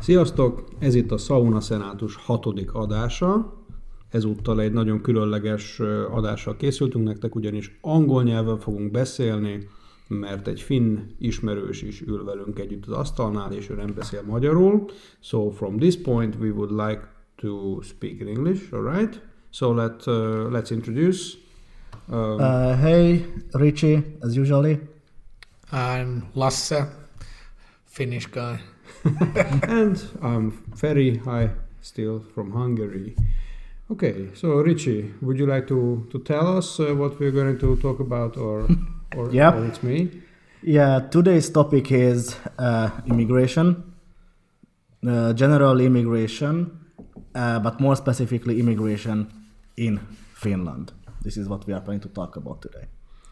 Sziasztok! Ez itt a Sauna Szenátus hatodik adása. Ezúttal egy nagyon különleges adással készültünk nektek, ugyanis angol nyelven fogunk beszélni, mert egy finn ismerős is ül velünk együtt az asztalnál, és ő nem beszél magyarul. So from this point we would like to speak in English, alright? So let, uh, let's introduce. Um, uh, hey, Richie, as usually. I'm Lasse, Finnish guy. and I'm Ferry, hi, still from Hungary. Okay, so Richie, would you like to, to tell us uh, what we're going to talk about, or or, yep. or it's me? Yeah, today's topic is uh, immigration, uh, general immigration, uh, but more specifically immigration in Finland. This is what we are planning to talk about today.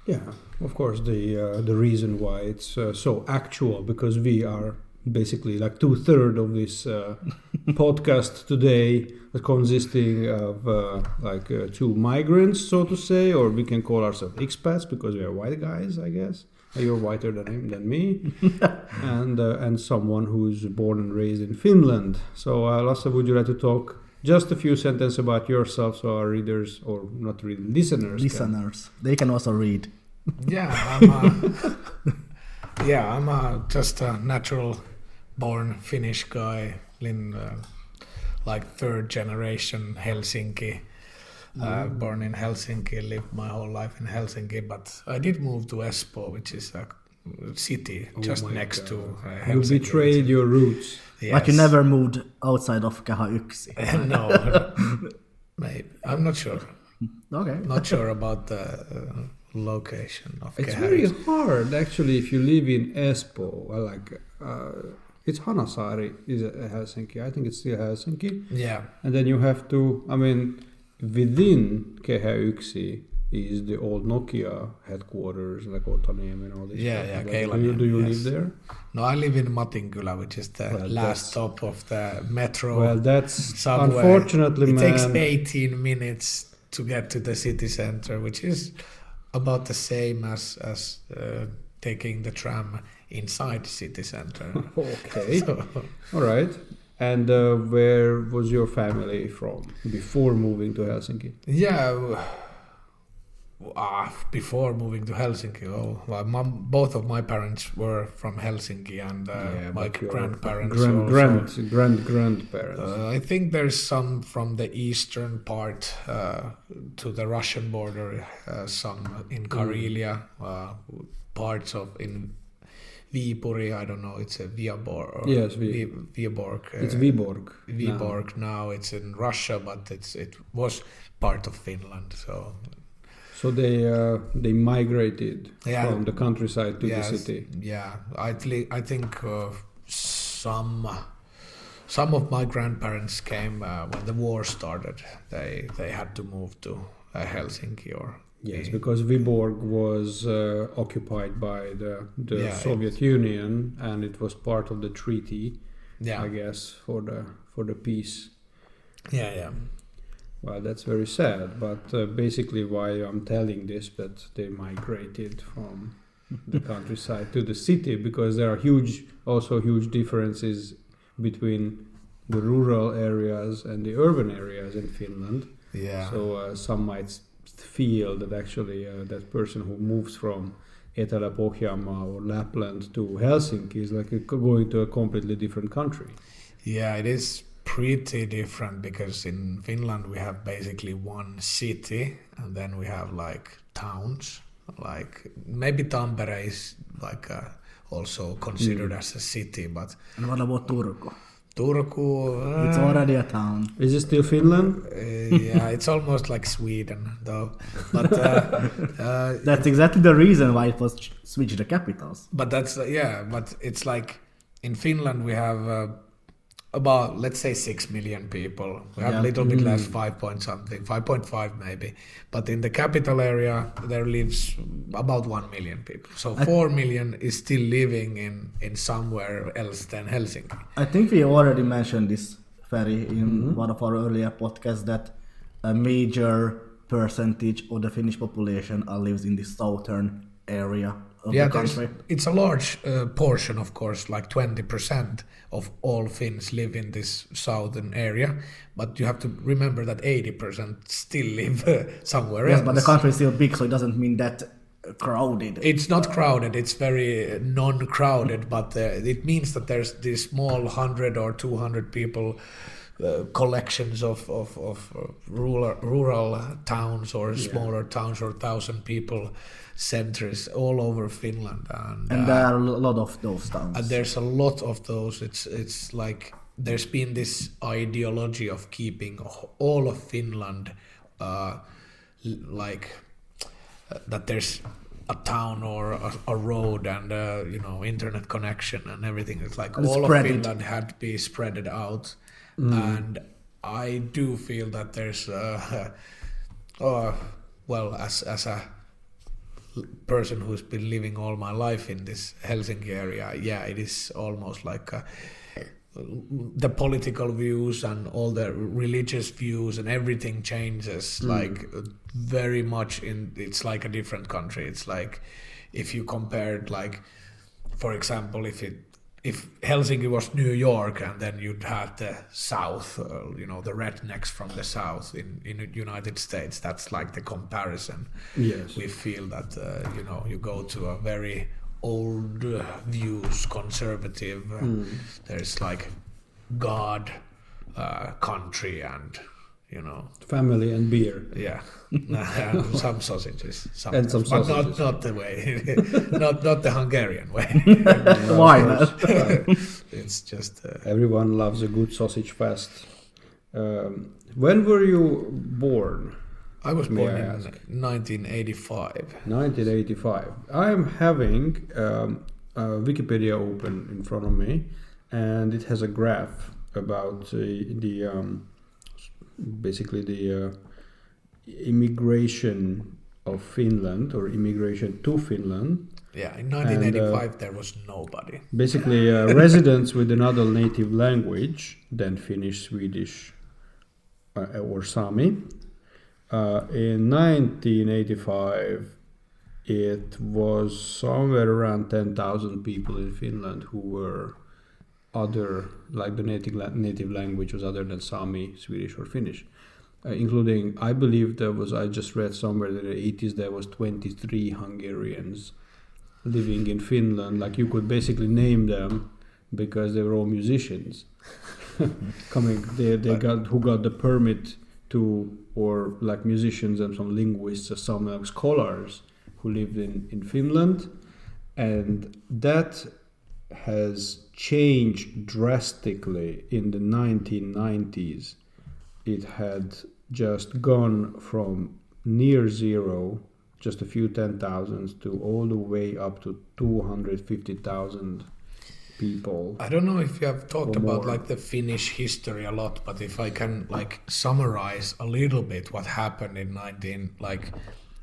Yeah, of course. The uh, the reason why it's uh, so actual because we are basically like two third of this uh, podcast today consisting of uh, like uh, two migrants, so to say, or we can call ourselves expats because we are white guys, I guess. You're whiter than him than me, and uh, and someone who's born and raised in Finland. So, uh, Lasse, would you like to talk just a few sentences about yourself, so our readers or not read listeners, listeners, can... they can also read. Yeah, I'm a, yeah, I'm a, just a natural born Finnish guy in uh, like third generation Helsinki. Uh, mm. born in Helsinki, lived my whole life in Helsinki, but I did move to Espoo, which is a city oh just next God. to uh, Helsinki. You betrayed your roots. Yes. But you never moved outside of Kehä no, maybe. I'm not sure. Okay. Not sure about the uh, location of It's Kehä very hard, actually, if you live in Espoo. Like, uh, it's Hanasaari is Helsinki. I think it's still Helsinki. Yeah. And then you have to, I mean, within Kehä Yksi is the old Nokia headquarters, like Otaniemi and all this. Yeah, stuff. yeah, Do you, do you yes. live there? No, I live in Matinkylä, which is the well, last stop of the metro. Well, that's subway. unfortunately, it man. takes 18 minutes to get to the city center, which is about the same as as uh, taking the tram inside the city center. okay. So. All right. And uh, where was your family from before moving to Helsinki? Yeah, uh, before moving to Helsinki, oh, well, both of my parents were from Helsinki, and uh, yeah, my grandparents. Grand, grand, grand, grandparents. Uh, I think there's some from the eastern part uh, to the Russian border, uh, some in mm. Karelia, uh, parts of in Viipuri, I don't know, it's a Viaborg. Yes, v- Viaborg. It's Viborg. Viborg now. now. It's in Russia, but it's it was part of Finland. So so they uh, they migrated yeah. from the countryside to yes, the city. Yeah, I th- I think uh, some some of my grandparents came uh, when the war started. They they had to move to uh, Helsinki or Yes, because Viborg was uh, occupied by the, the yeah, Soviet Union, and it was part of the treaty. Yeah. I guess for the for the peace. Yeah, yeah. Well, that's very sad, but uh, basically, why I'm telling this, that they migrated from the countryside to the city because there are huge, also huge differences between the rural areas and the urban areas in Finland. Yeah. So uh, some might feel that actually uh, that person who moves from Etelä-Pohjanmaa or Lapland to Helsinki is like a, going to a completely different country. Yeah, it is pretty different because in Finland we have basically one city and then we have like towns. Like maybe Tampere is like a, uh, also considered mm. as a city, but. And what about Turku? Turku. Uh, it's already a town. Is it still Finland? Uh, yeah, it's almost like Sweden, though. But uh, uh that's exactly the reason why it was switched the capitals. But that's uh, yeah. But it's like in Finland we have uh, about let's say six million people. We have a little bit less, mm. five point something, five point five maybe. But in the capital area, there lives about one million people. So four million is still living in in somewhere else than Helsinki. I think we already mentioned this, Ferry, in mm-hmm. one of our earlier podcasts that a major percentage of the Finnish population lives in the southern area of yeah, the country. it's a large uh, portion, of course, like 20% of all Finns live in this southern area. But you have to remember that 80% still live uh, somewhere Yes, else. but the country is still big, so it doesn't mean that crowded. It's not crowded. It's very non-crowded, but uh, it means that there's these small hundred or two hundred people uh, collections of of, of uh, rural rural towns or smaller towns or thousand people centers all over Finland, and, and uh, there are a lot of those towns. and there's a lot of those. It's it's like there's been this ideology of keeping all of Finland, uh, like uh, that there's a town or a, a road and uh, you know internet connection and everything. It's like all of spread it. Finland had to be spreaded out, and I do feel that there's, uh, uh, well, as as a person who's been living all my life in this Helsinki area, yeah, it is almost like uh the political views and all the religious views and everything changes like uh, very much in it's like a different country. It's like if you compared like for example if it if Helsinki was New York and then you'd have the South, uh, you know, the rednecks from the South in in the United States. That's like the comparison. Yes. We feel that uh, you know you go to a very old uh, views, conservative. Uh, There's like God, uh, country, and you know, Family and beer. yeah, some sausages, And some sometimes, but not not the way, not not the Hungarian way. Why not? it's just uh, Everyone loves a good sausage fest. Um, when were you born? I was born I in ask? 1985. 1985. I'm having um, Wikipedia open in front of me, and it has a graph about uh, the um, basically the uh, immigration of Finland or immigration to Finland. Yeah, in 1985 there was nobody. Basically, uh, residents with another native language than Finnish, Swedish, uh, or Sami. Uh, in 1985, it was somewhere around 10,000 people in Finland who were other, like the native, la- native language was other than Sami, Swedish, or Finnish. Uh, including, I believe there was, I just read somewhere that in the 80s there was 23 Hungarians living in Finland. Like you could basically name them because they were all musicians. Coming, they, they got who got the permit to, or like musicians and some linguists or some like scholars who lived in, in Finland. And that has changed drastically in the 1990s. It had just gone from near zero, just a few ten thousands, to all the way up to 250,000 people. I don't know if you have talked about more. like the Finnish history a lot, but if I can like summarize a little bit what happened in 19 like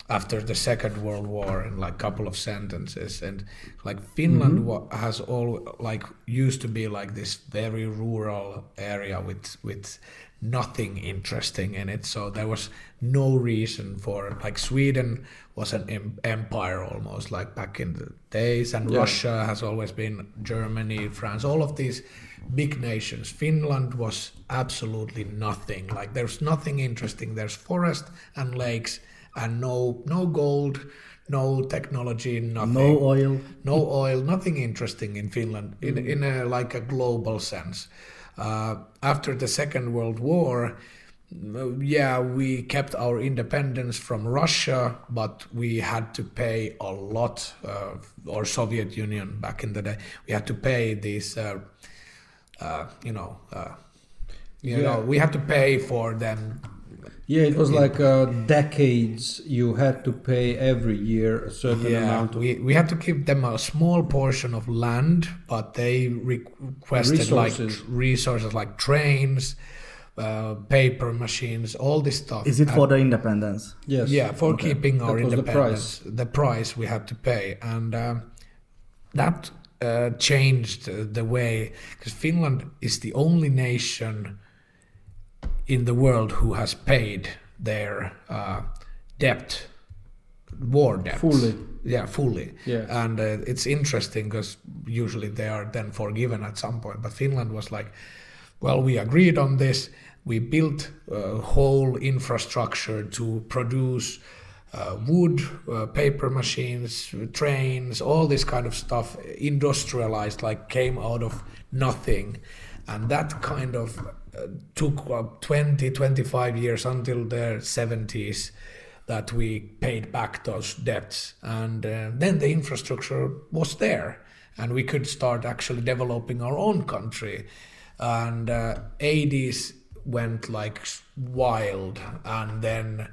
after the Second World War in like couple of sentences and like Finland Mm-hmm. has all like used to be like this very rural area with with nothing interesting in it so there was no reason for like Sweden was an em- empire almost like back in the days and Yeah. Russia has always been Germany, France, all of these big nations. Finland was absolutely nothing. Like there's nothing interesting. There's forest and lakes and no no gold, no technology, nothing. No oil. No oil, nothing interesting in Finland in in a like a global sense. Uh, after the Second World War, uh, yeah, we kept our independence from Russia, but we had to pay a lot, uh, or Soviet Union back in the day. We had to pay these, uh, uh, you know, uh, you Yeah. know, we had to pay for them. Yeah, it was like uh, decades. You had to pay every year a certain Yeah, amount of we, we had to give them a small portion of land, but they requested Resources. like resources like trains, uh, paper machines, all this stuff. Is it And- for the independence? yes. yeah, for Okay. keeping our That was the independence, the price. we had to pay, and um, that uh, changed uh, the way because Finland is the only nation in the world who has paid their uh, debt war debt. Fully. Yeah, fully. Yeah. And uh, it's interesting because usually they are then forgiven at some point. But Finland was like, well, we agreed on this. We built a whole infrastructure to produce uh, wood, uh, paper machines, trains, all this kind of stuff, industrialized, like came out of nothing. And that kind of took uh, 20, 25 years until their 70s that we paid back those debts. And uh, then the infrastructure was there. And we could start actually developing our own country. And uh, 80s went like wild. And then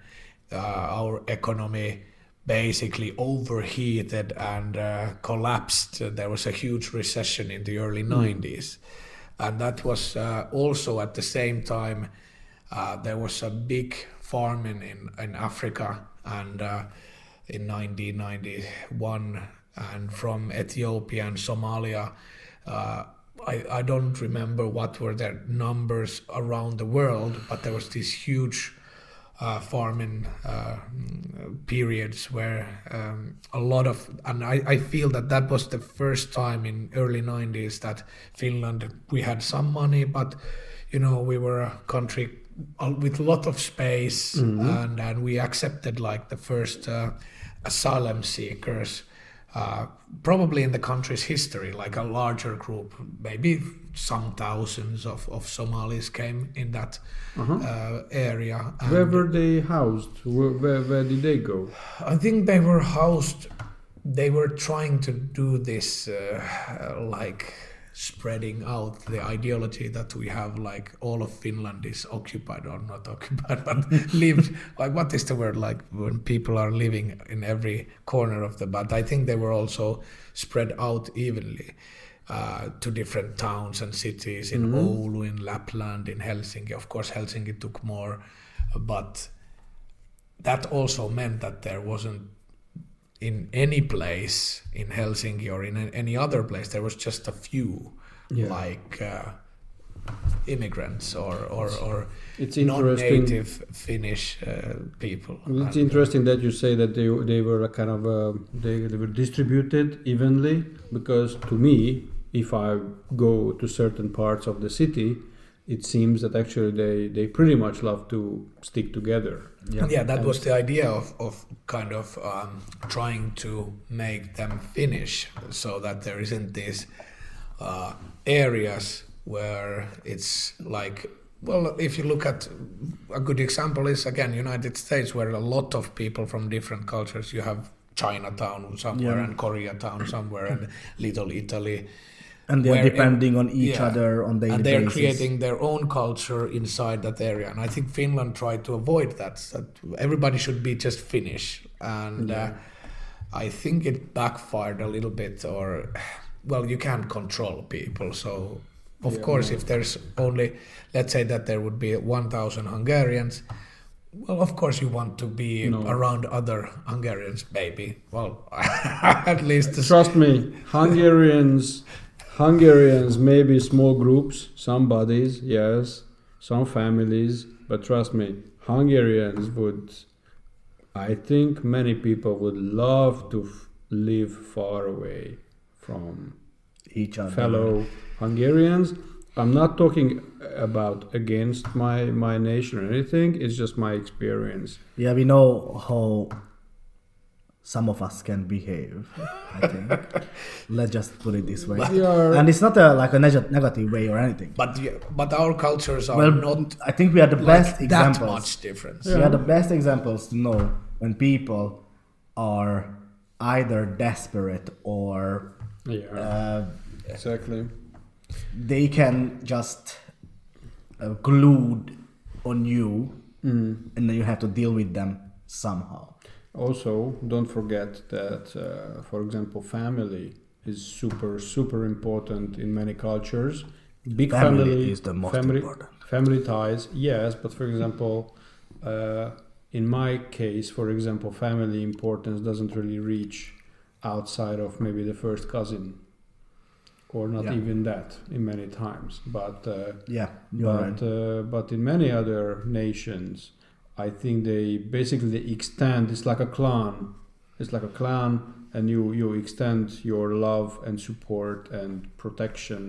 uh, our economy basically overheated and uh, collapsed. There was a huge recession in the early 90s. And that was uh, also at the same time, uh, there was a big famine in, in Africa and uh, in 1991 and from Ethiopia and Somalia. Uh, I, I don't remember what were their numbers around the world, but there was this huge uh, farming uh, periods where um, a lot of and I, I feel that that was the first time in early 90s that Finland we had some money but you know we were a country with a lot of space and and we accepted like the first uh, asylum seekers uh, probably in the country's history, like a larger group, maybe some thousands of, of Somalis came in that uh, area. And Where were they housed? Where, where, where did they go? I think they were housed, they were trying to do this uh, like spreading out the ideology that we have like all of Finland is occupied or not occupied but lived like what is the word like when people are living in every corner of the but I think they were also spread out evenly uh, to different towns and cities in Oulu, in Lapland, in Helsinki. Of course, Helsinki took more, but that also meant that there wasn't in any place in Helsinki or in any other place. There was just a few, Yeah. like uh, immigrants or or, or It's non-native Finnish uh, people. It's And, interesting that you say that they they were a kind of uh, they, they were distributed evenly because to me, if I go to certain parts of the city, it seems that actually they they pretty much love to stick together. yeah, yeah that was the idea of, of kind of um, trying to make them Finnish so that there isn't these uh, areas where it's like, well, if you look at a good example is again United States, where a lot of people from different cultures, you have Chinatown somewhere Yeah. and Koreatown somewhere and Little Italy. And they're depending on each yeah. other on daily and they're basis. creating their own culture inside that area and i think finland tried to avoid that that everybody should be just finnish and uh, i think it backfired a little bit or well you can't control people so of Yeah, course no. if there's only let's say that there would be 1000 hungarians well, of course, you want to be No. around other Hungarians, maybe. Well, at least Trust me, Hungarians, Hungarians, maybe small groups, some bodies, yes, some families, but trust me, Hungarians would, I think many people would love to f- live far away from each other. fellow Hungarians. I'm not talking about against my, my nation or anything, it's just my experience. Yeah, we know how some of us can behave. I think. Let's just put it this way. We are- And it's not a, like a neg- negative way or anything. but yeah, but our cultures are Well, not I think we are the like best that examples. much difference. We are the best examples to know when people are either desperate or Yeah, uh, exactly. they can just uh, glued on you Mm. and then you have to deal with them somehow. Also, don't forget that, uh, for example, family is super, super important in many cultures. Big Family family, is the most family, important. Family ties, yes, but for example, uh, in my case, for example, family importance doesn't really reach outside of maybe the first cousin, or not Yeah. even that in many times. But uh, Yeah, but right. uh, but in many other nations, I think they basically extend. It's like a clan. it's like a clan, and you you extend your love and support and protection.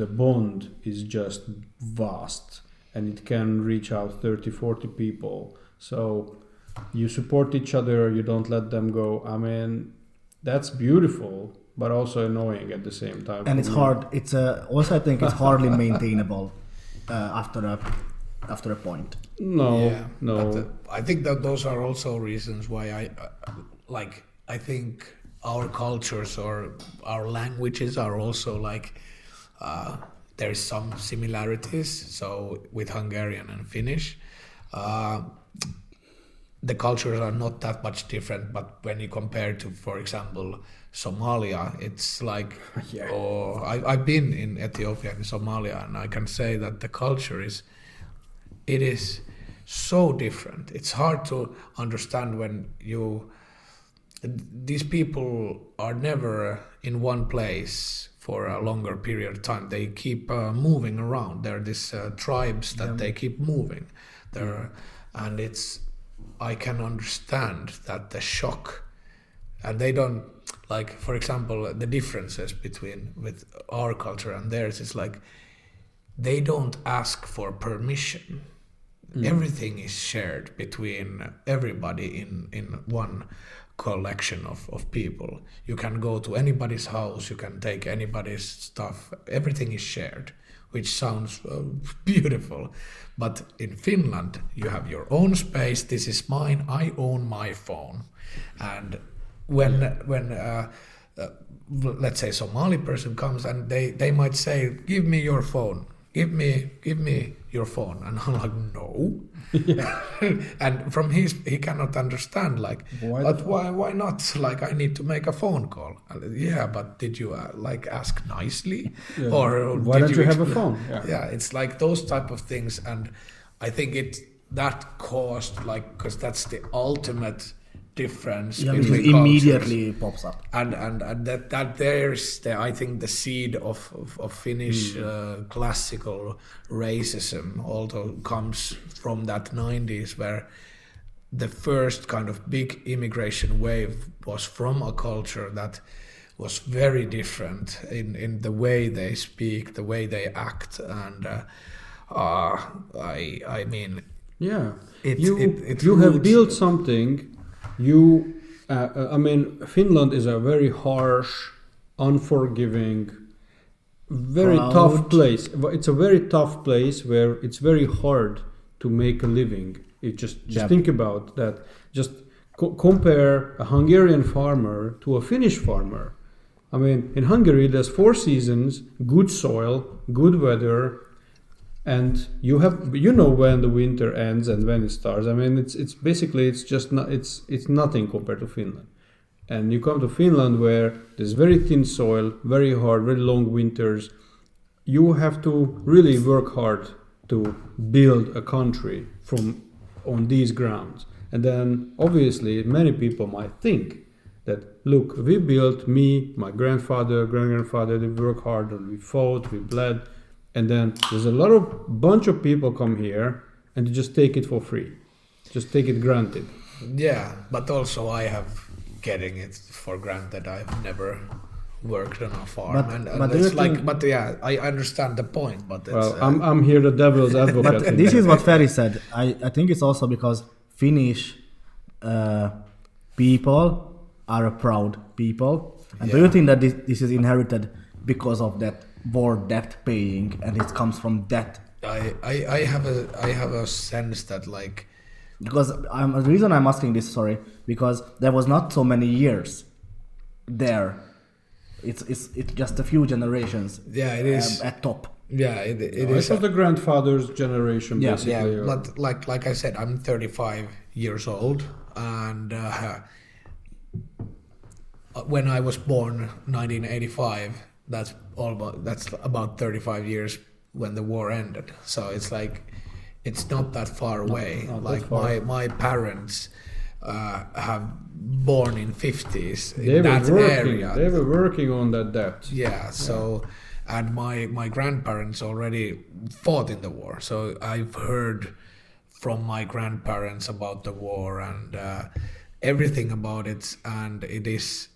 The bond is just vast, and it can reach out 30, 40 people. So you support each other. You don't let them go. I mean, that's beautiful, but also annoying at the same time. and it's hard. It's uh, also I think it's hardly maintainable uh, after a after a point. No, yeah, no. But, uh, I think that those are also reasons why I uh, like. I think our cultures or our languages are also like uh, there's some similarities. So with Hungarian and Finnish, uh, the cultures are not that much different. But when you compare to, for example, Somalia, it's like, Yeah. or I, I've been in Ethiopia and Somalia, and I can say that the culture is, it is so different. It's hard to understand when you, these people are never in one place for a longer period of time. They keep uh, moving around. There are these uh, tribes that they keep moving. There, and it's, I can understand that the shock and they don't like for example the differences between with our culture and theirs is like they don't ask for permission everything is shared between everybody in in one collection of, of people. You can go to anybody's house you can take anybody's stuff. Everything is shared which sounds uh, beautiful. But in finland you have your own space. This is mine. I own my phone. And when when uh, uh, let's say Somali person comes and they they might say give me your phone give me give me your phone and I'm like no and from his he cannot understand like Why but why why not like I need to make a phone call And, yeah but did you uh, like ask nicely Yeah. or why did don't you have a phone? Yeah. yeah it's like those type of things and i think it that caused like because that's the ultimate difference Yeah, between immediately pops up. and and, and that that there's the i think the seed of of, of finnish uh, classical racism also comes from that 90s where the first kind of big immigration wave was from a culture that was very different in, in the way they speak, the way they act, and uh, uh, I I mean Yeah, It- you it- it you have built something. You, uh, uh, I mean, Finland is a very harsh, unforgiving, very Proud. tough place. It's a very tough place where it's very hard to make a living. You just just Yeah. think about that. Just co- compare a Hungarian farmer to a Finnish farmer. I mean, in Hungary, there's four seasons, good soil, good weather, and you have you know when the winter ends and when it starts. I mean, it's it's basically it's just not it's it's nothing compared to Finland. And you come to Finland where there's very thin soil, very hard, very long winters. You have to really work hard to build a country from on these grounds. And then obviously many people might think that look, we built me, my grandfather, grand grandfather, they work hard and we fought, we bled, and then there's a lot of bunch of people come here and you just take it for free. Just take it granted. yeah, but also I have getting it for granted. I've never worked on a farm, But- and, and but it's like, think- but yeah, I understand the point, but it's, Well, uh, I'm, I'm here the devil's advocate. But this is what Ferry said. I, I think it's also because Finnish uh, people are a proud people. And do you think that this, this is inherited because of that war debt paying and it comes from debt? I, I, I have a I have a sense that like Because I'm, the reason I'm asking this, sorry, because there was not so many years there. It's, it's, it's just a few generations yeah it is um, at top. yeah it, it No, is it was the grandfather's generation, Yeah. basically. yeah or- but like like i said i'm 35 years old and uh, when i was born 1985 that's all about that's about 35 years when the war ended so it's like it's not that far away not that like far. my my parents uh, have born in 50s in they that were working. area They were working on that debt. yeah so and my my grandparents already fought in the war so i've heard from my grandparents about the war and uh, everything about it, and it is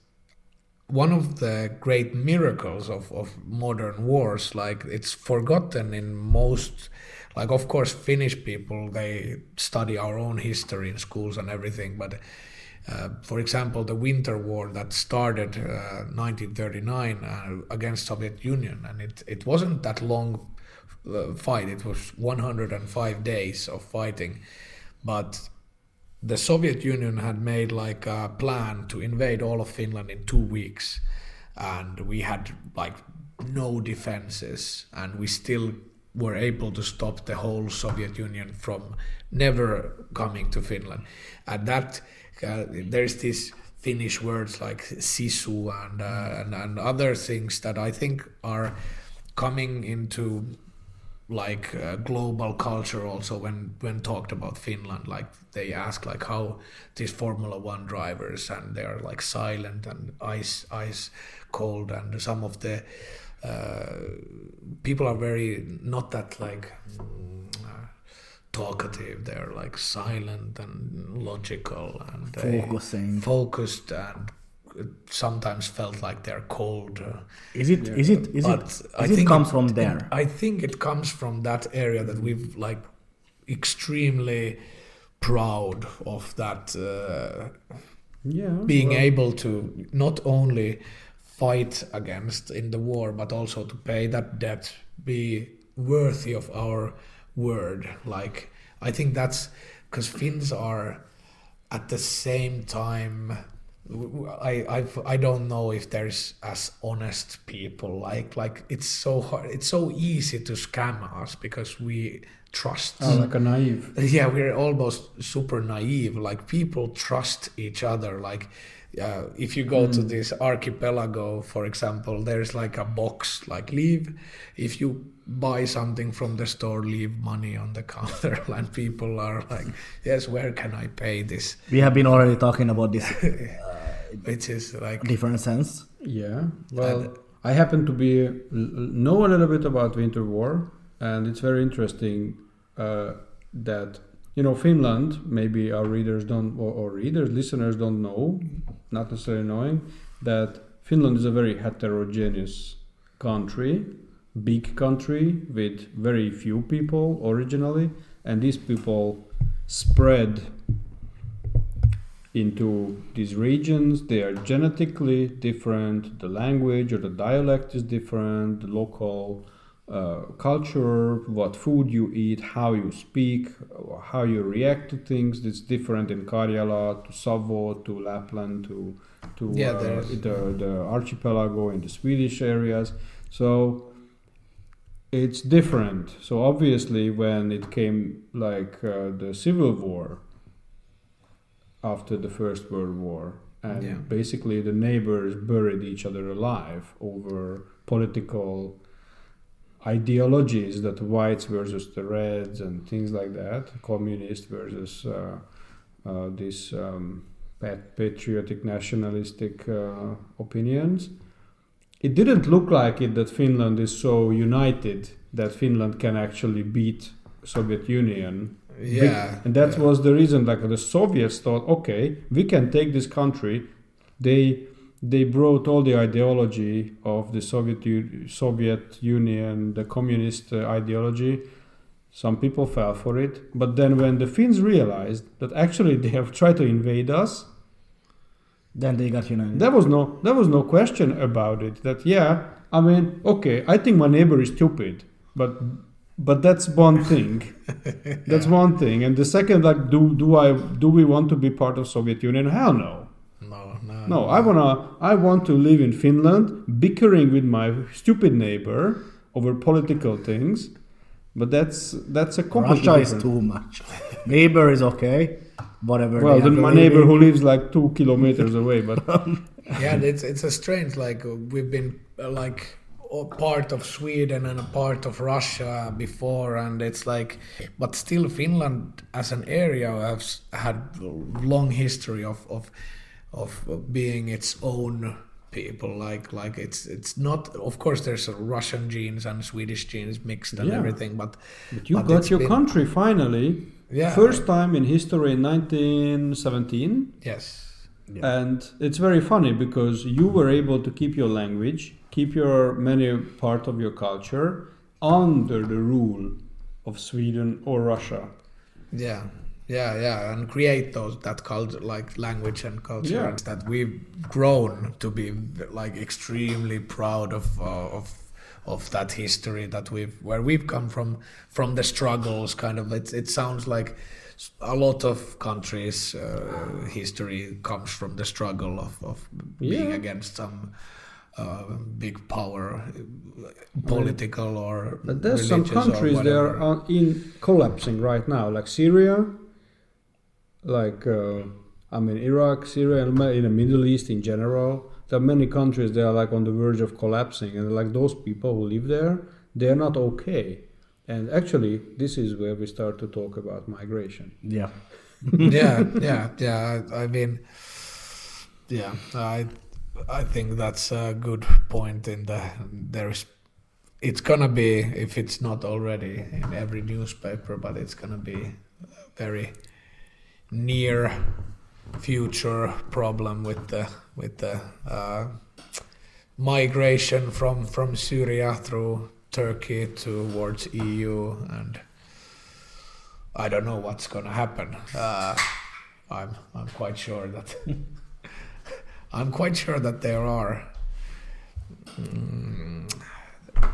one of the great miracles of, of modern wars. Like it's forgotten in most, like of course Finnish people they study our own history in schools and everything, but. Uh, for example, the Winter War that started uh, 1939 uh, against Soviet Union, and it, it wasn't that long uh, fight. It was 105 days of fighting, but the Soviet Union had made like a plan to invade all of Finland in two weeks, and we had like no defenses, and we still were able to stop the whole Soviet Union from never coming to Finland. And that uh, there's these Finnish words like sisu and, uh, and and other things that I think are coming into like uh, global culture also when when talked about Finland like they ask like how these Formula 1 drivers and they are like silent and ice ice cold and some of the uh, people are very not that like uh, talkative they're like silent and logical and Focusing. focused and sometimes felt like they're cold uh, Is it? Is it? Is but it? I Is it think comes from there? I think it comes from that area that we've like extremely proud of that uh, Yeah. being well, able to not only fight against in the war but also to pay that debt be worthy of our word like i think that's because finns are at the same time I, I've, I don't know if there's as honest people like like it's so hard it's so easy to scam us because we trust oh, like a naive. yeah we're almost super naive like people trust each other like uh, if you go to this archipelago for example there's like a box like leave. If you buy something from the store leave money on the counter and people are like yes where can i pay this? We have been already talking about this which is like different sense. Yeah. Well, I happen to be know a little bit about Winter War, and it's very interesting uh, that you know Finland. Maybe our readers don't, or, or readers, listeners don't know, not necessarily knowing that Finland is a very heterogeneous country, big country with very few people originally, and these people spread into these regions. They are genetically different. The language or the dialect is different. The local uh, culture, what food you eat, how you speak, how you react to things. It's different in Karjala to Savo to Lapland to to Yeah, uh, the the archipelago in the Swedish areas. So it's different. So obviously, when it came like uh, the civil war after the First World War, and Yeah. basically the neighbors buried each other alive over political ideologies that whites versus the reds and things like that, communist versus uh, uh, these um, patriotic nationalistic uh, opinions. It didn't look like it that Finland is so united that Finland can actually beat Soviet Union yeah and that yeah. was the reason like the soviets thought okay we can take this country they they brought all the ideology of the soviet U- soviet union the communist uh, ideology some people fell for it but then when the finns realized that actually they have tried to invade us Then they got united. there was no there was no question about it that yeah i mean okay i think my neighbor is stupid but but that's one thing that's one thing and the second like do do i do we want to be part of soviet union hell no no no no i wanna i want to live in finland bickering with my stupid neighbor over political things but that's that's a completely Russia is too much. Neighbor is okay. Whatever. well then my neighbor who lives like two kilometers away but yeah it's it's a strange like we've been uh, like a part of Sweden and a part of Russia before and it's like but still Finland as an area has had long history of of of being its own people like like it's it's not of course there's a russian genes and swedish genes mixed and Yeah. everything but But you But got your been- country finally. yeah First time in history in 1917. yes And it's very funny because you were able to keep your language, keep your many part of your culture under the rule of Sweden or Russia. yeah yeah yeah and create those that culture like language and culture Yeah. that we've grown to be like extremely proud of uh, of of that history that we've where we've come from from the struggles kind of it, it sounds like a lot of countries uh, history comes from the struggle of, of being Yeah. against some uh, big power political or But there's some countries that are in collapsing right now, like Syria, like uh, I mean Iraq, Syria, and in the Middle East in general. There are many countries that are like on the verge of collapsing, and like those people who live there, they are not okay. And actually, this is where we start to talk about migration. Yeah. yeah, yeah, yeah. I, I mean, yeah, I, I think that's a good point. In the there's, it's gonna be if it's not already in every newspaper, but it's gonna be a very near future problem with the with the uh, migration from from Syria through Turkey towards EU and I don't know what's gonna happen. Uh, I'm I'm quite sure that I'm quite sure that there are. Mm, uh,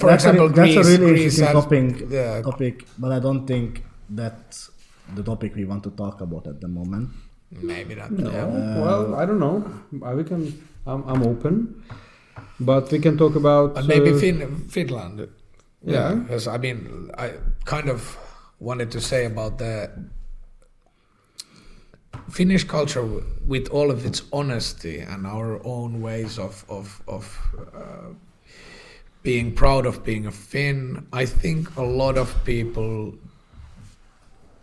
for that's example, a, that's Greece, a really Greece interesting topic, yeah, topic, but I don't think that's the topic we want to talk about at the moment. maybe not. No, Yeah. well, I don't know. Uh, We can. I'm, I'm open, but we can talk about But maybe uh, fin- Finland. Yeah, Yeah. because I mean, I kind of wanted to say about the Finnish culture, with all of its honesty and our own ways of of of uh, being proud of being a Finn. I think a lot of people,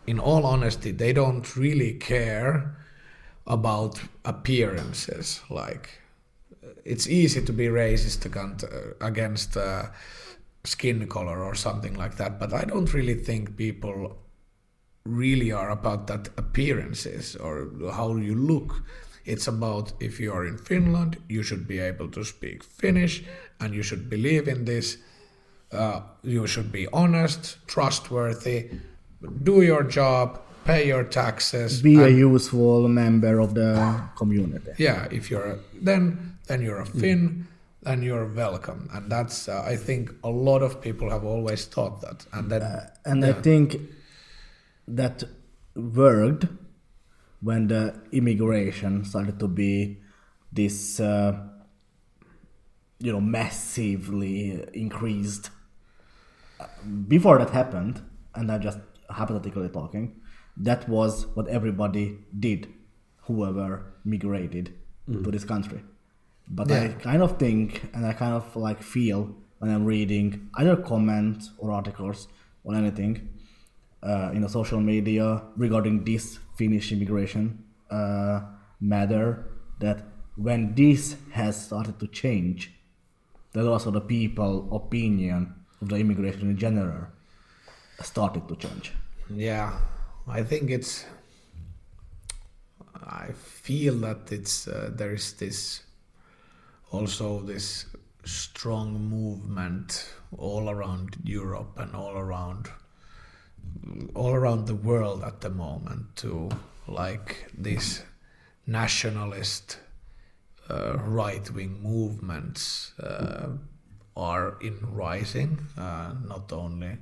in all honesty, they don't really care about appearances. Like, it's easy to be racist against, against uh, skin color or something like that, but I don't really think people really are about that appearances or how you look. It's about if you are in Finland, you should be able to speak Finnish and you should believe in this. Uh, you should be honest, trustworthy, do your job, pay your taxes. Be a useful member of the community. yeah if you're a, then then you're a finn then you're welcome and that's uh, i think a lot of people have always thought that and then And I think that worked when the immigration started to be this, uh, you know, massively increased. Before that happened, and I'm just hypothetically talking, that was what everybody did, whoever migrated to this country. But I kind of think, and I kind of like feel when I'm reading either comments or articles or anything uh, in the social media regarding this Finnish immigration uh, matter, that when this has started to change, that also the people opinion of the immigration in general started to change. yeah i think it's i feel that it's uh, there is this also this strong movement all around europe and all around all around the world at the moment to like this nationalist uh, right-wing movements uh, are in rising uh, not only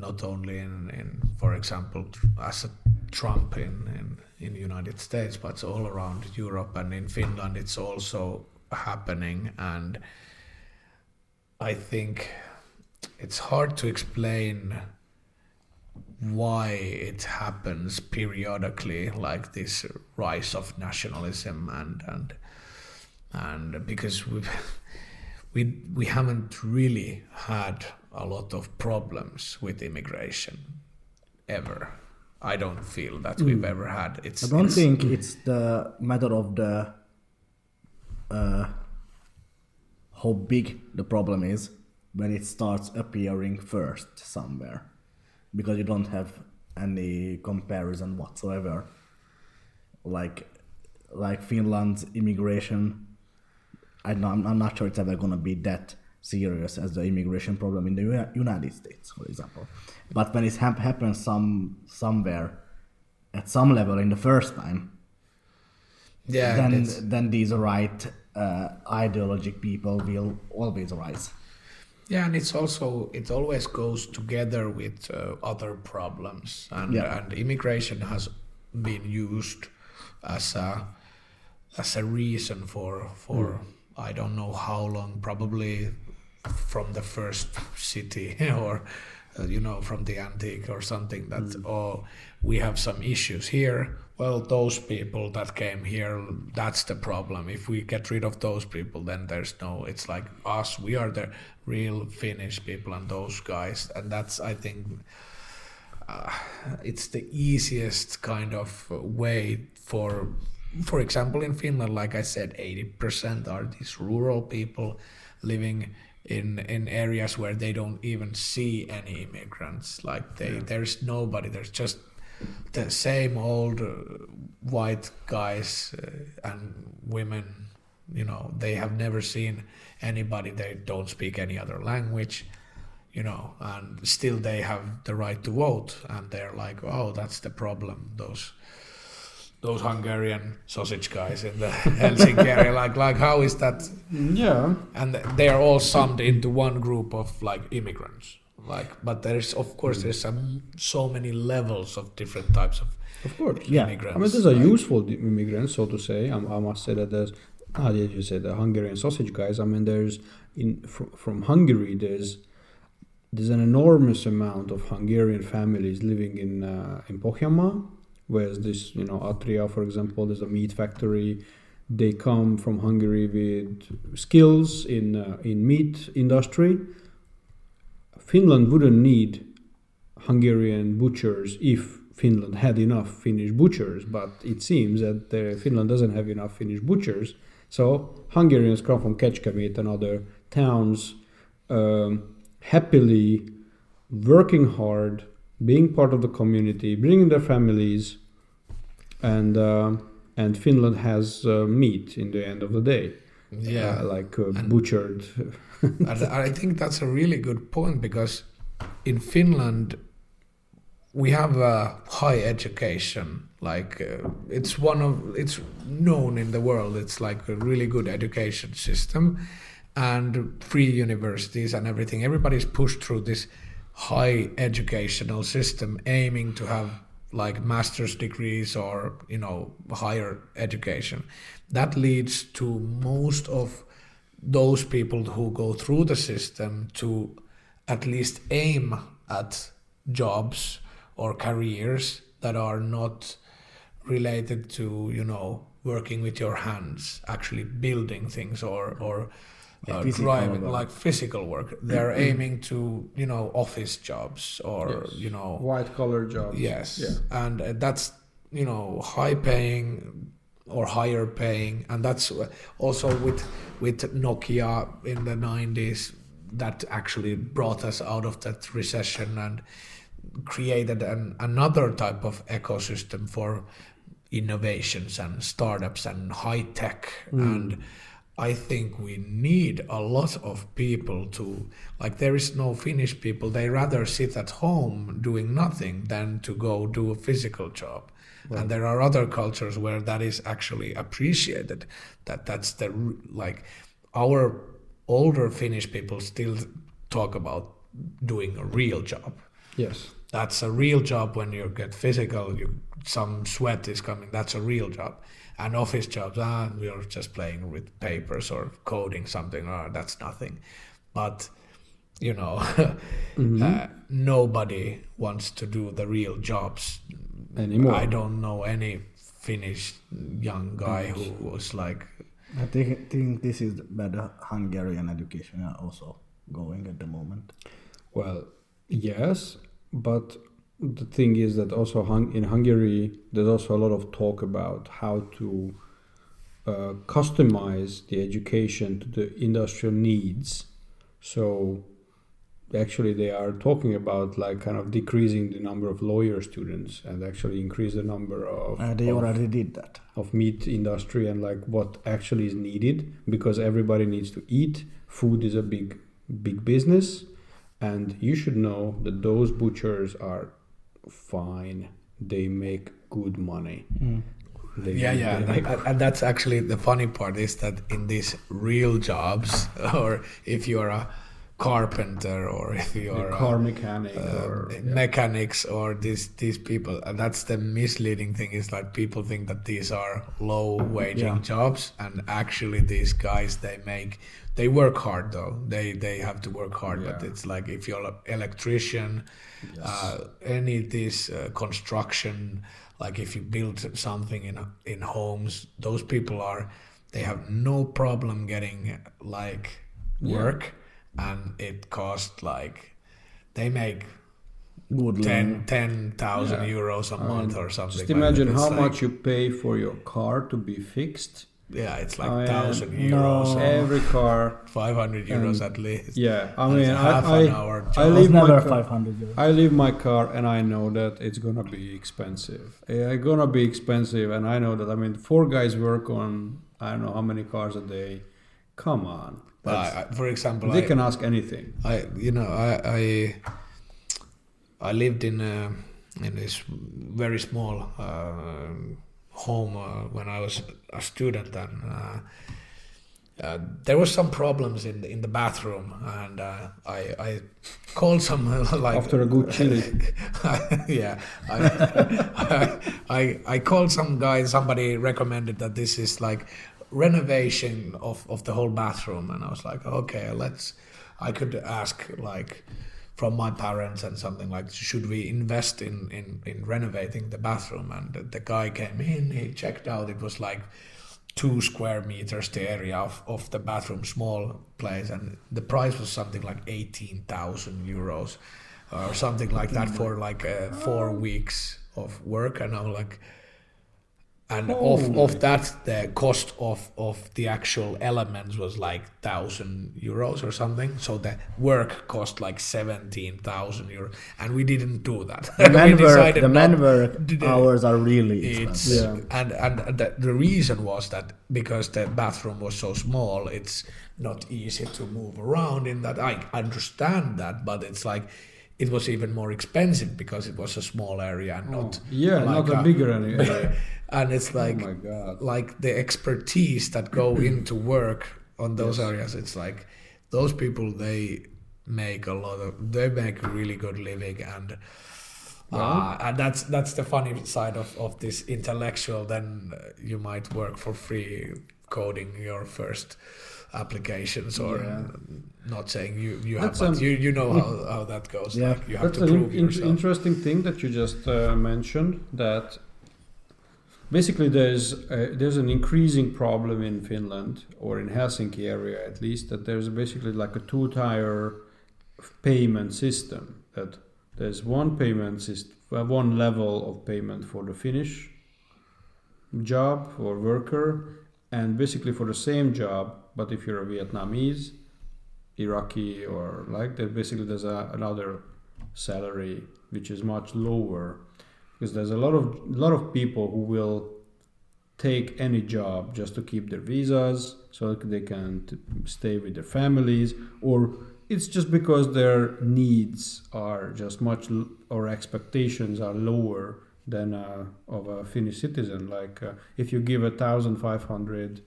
not only in, in for example as a Trump in, in in United States but all around Europe and in Finland it's also happening. And I think it's hard to explain why it happens periodically like this rise of nationalism and and and because we we we haven't really had a lot of problems with immigration ever. I don't feel that we've ever had. It's I don't it's- think it's the matter of the uh, how big the problem is when it starts appearing first somewhere, because you don't have any comparison whatsoever. Like, like Finland's immigration, I know, I'm, I'm not sure it's ever gonna be that serious as the immigration problem in the United States, for example. But when it hap- happens some somewhere at some level in the first time, Yeah, then then these right uh, ideologic people will always rise. Yeah, and it's also it always goes together with uh, other problems, and Yeah. and immigration has been used as a as a reason for for I don't know how long, probably from the first city or uh, you know from the antique or something that oh we have some issues here. Well, those people that came here, that's the problem. If we get rid of those people, then there's no. It's like us. We are the real Finnish people, and those guys, and that's I think uh, it's the easiest kind of way for for example in finland like i said 80% are these rural people living in in areas where they don't even see any immigrants. Like they there's nobody. There's just the same old uh, white guys uh, and women you know they have never seen anybody. They don't speak any other language you know, and still they have the right to vote, and they're like, oh, that's the problem. Those those Hungarian sausage guys in the Helsinki area, like, like how is that? Yeah. And they are all summed into one group of like immigrants, like. But there's of course there's some so many levels of different types of Of course. Yeah. immigrants. I mean, these are like- useful d- immigrants, so to say. I, I must say that there's, ah, yeah, you said the Hungarian sausage guys. I mean, there's in from, from Hungary. There's there's an enormous amount of Hungarian families living in uh, in Pohjanmaa, whereas this, you know, Atria, for example, there's a meat factory. They come from Hungary with skills in uh, in meat industry. Finland wouldn't need Hungarian butchers if Finland had enough Finnish butchers, but it seems that uh, Finland doesn't have enough Finnish butchers. So Hungarians come from Kecskemét and other towns, um, happily working hard, being part of the community, bringing their families, and uh, and Finland has uh, meat in the end of the day, yeah, uh, like uh, And- butchered. and I think that's a really good point because in Finland we have a high education. Like uh, it's one of it's known in the world. It's like a really good education system, and free universities and everything. Everybody's pushed through this high educational system, aiming to have like master's degrees or you know higher education. That leads to most of those people who go through the system to at least aim at jobs or careers that are not related to you know working with your hands actually building things or or uh, physical driving work. like physical work they're aiming to you know office jobs or Yes. you know White collar jobs. Yes, Yeah. and uh, that's you know high paying or higher paying, and that's uh, also with with Nokia in the nineties that actually brought us out of that recession and created an, another type of ecosystem for innovations and startups and high tech and I think we need a lot of people to like there is no Finnish people. They rather sit at home doing nothing than to go do a physical job. And there are other cultures where that is actually appreciated. That that's the like our older Finnish people still talk about doing a real job. Yes. that's a real job when you get physical you some sweat is coming that's a real job and office jobs ah we're just playing with papers or coding something ah that's nothing but you know uh, nobody wants to do the real jobs Anymore. i don't know any finnish young guy who was like I think, think this is where the Hungarian education are also going at the moment. Well, yes, but the thing is that also hung- in Hungary, there's also a lot of talk about how to uh, customize the education to the industrial needs. So actually they are talking about like kind of decreasing the number of lawyer students and actually increase the number of, Uh, they of, already did that. of meat industry and like what actually is needed because everybody needs to eat food is a big big business and you should know that those butchers are fine they make good money they, yeah yeah and, and- that's actually the funny part is that in these real jobs or if you're a carpenter or if you're a car mechanic uh, or yeah. mechanics or these these people and that's the misleading thing is like people think that these are low waging Yeah. jobs and actually these guys they make they work hard though they they have to work hard but it's like if you're an electrician uh, any this uh, construction like if you build something in in homes those people are they have no problem getting like Yeah. work and it costs like they make Good 10 10,000 Yeah. euros a month or something just imagine. How like- much you pay for your car to be fixed yeah it's like I 1000 no. euros or every car 500 euros at least yeah i mean half i an i, hour I job. leave my never car, 500 euros. I leave my car and I know that it's gonna be expensive. It's gonna be expensive, and I know that. I mean, four guys work on I don't know how many cars a day. Come on, But I, I- for example they I, can ask anything. I you know I I I lived in a, in this very small uh, home uh, when I was a student and uh, uh, there was some problems in the, in the bathroom and uh, I I called some uh, like After a good chili. yeah I, I I I called some guy somebody recommended that this is like renovation of of the whole bathroom and I was like okay let's I could ask like from my parents and something like should we invest in in in renovating the bathroom? And the, the guy came in he checked out it was like two square meters the area of, of the bathroom small place and the price was something like 18,000 euros or something like that for like uh, four weeks of work. And I'm like and of, Holy. of that the cost of of the actual elements was like thousand euros or something so the work cost like 17,000 euros and we didn't do that The man work, the man work hours are really expensive. Yeah. and and the, the reason was that because the bathroom was so small it's not easy to move around in that i understand that but it's like it was even more expensive because it was a small area and oh, not Oh, yeah, like not a bigger area. and it's like oh my god. like the expertise that go into work on those areas it's like those people they make a lot of they make a really good living and uh, and that's that's the funny side of, of this intellectual then you might work for free coding your first applications or Yeah. not saying you you have That's, but um, you you know how, how that goes Yeah. like you have That's to an in- yourself interesting thing that you just uh, mentioned. That basically there's a, there's an increasing problem in Finland or in Helsinki area at least that there's basically like a two-tier payment system. That there's one payment system, uh, one level of payment for the Finnish job or worker, and basically for the same job. But if you're a Vietnamese, Iraqi, or like that, basically there's a, another salary which is much lower because there's a lot of lot of people who will take any job just to keep their visas so they can stay with their families or it's just because their needs are just much or expectations are lower than uh, of a Finnish citizen. Like uh, if you give a thousand five hundred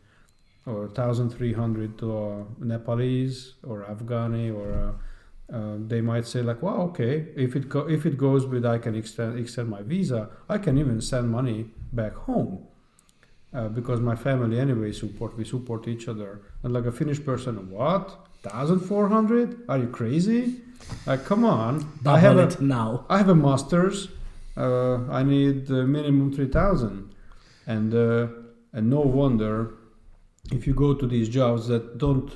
or 1300 to a Nepalese or Afghani or a, uh, they might say like, "Wow, okay, if it go- if it goes with I can extend extend my visa, I can even send money back home uh, because my family anyway support we support each other." And like a Finnish person, what? Thousand four hundred? Are you crazy? Like, come on! Double I have a, it now. I have a master's. Uh, I need uh, minimum three thousand, and uh, and no wonder if you go to these jobs that don't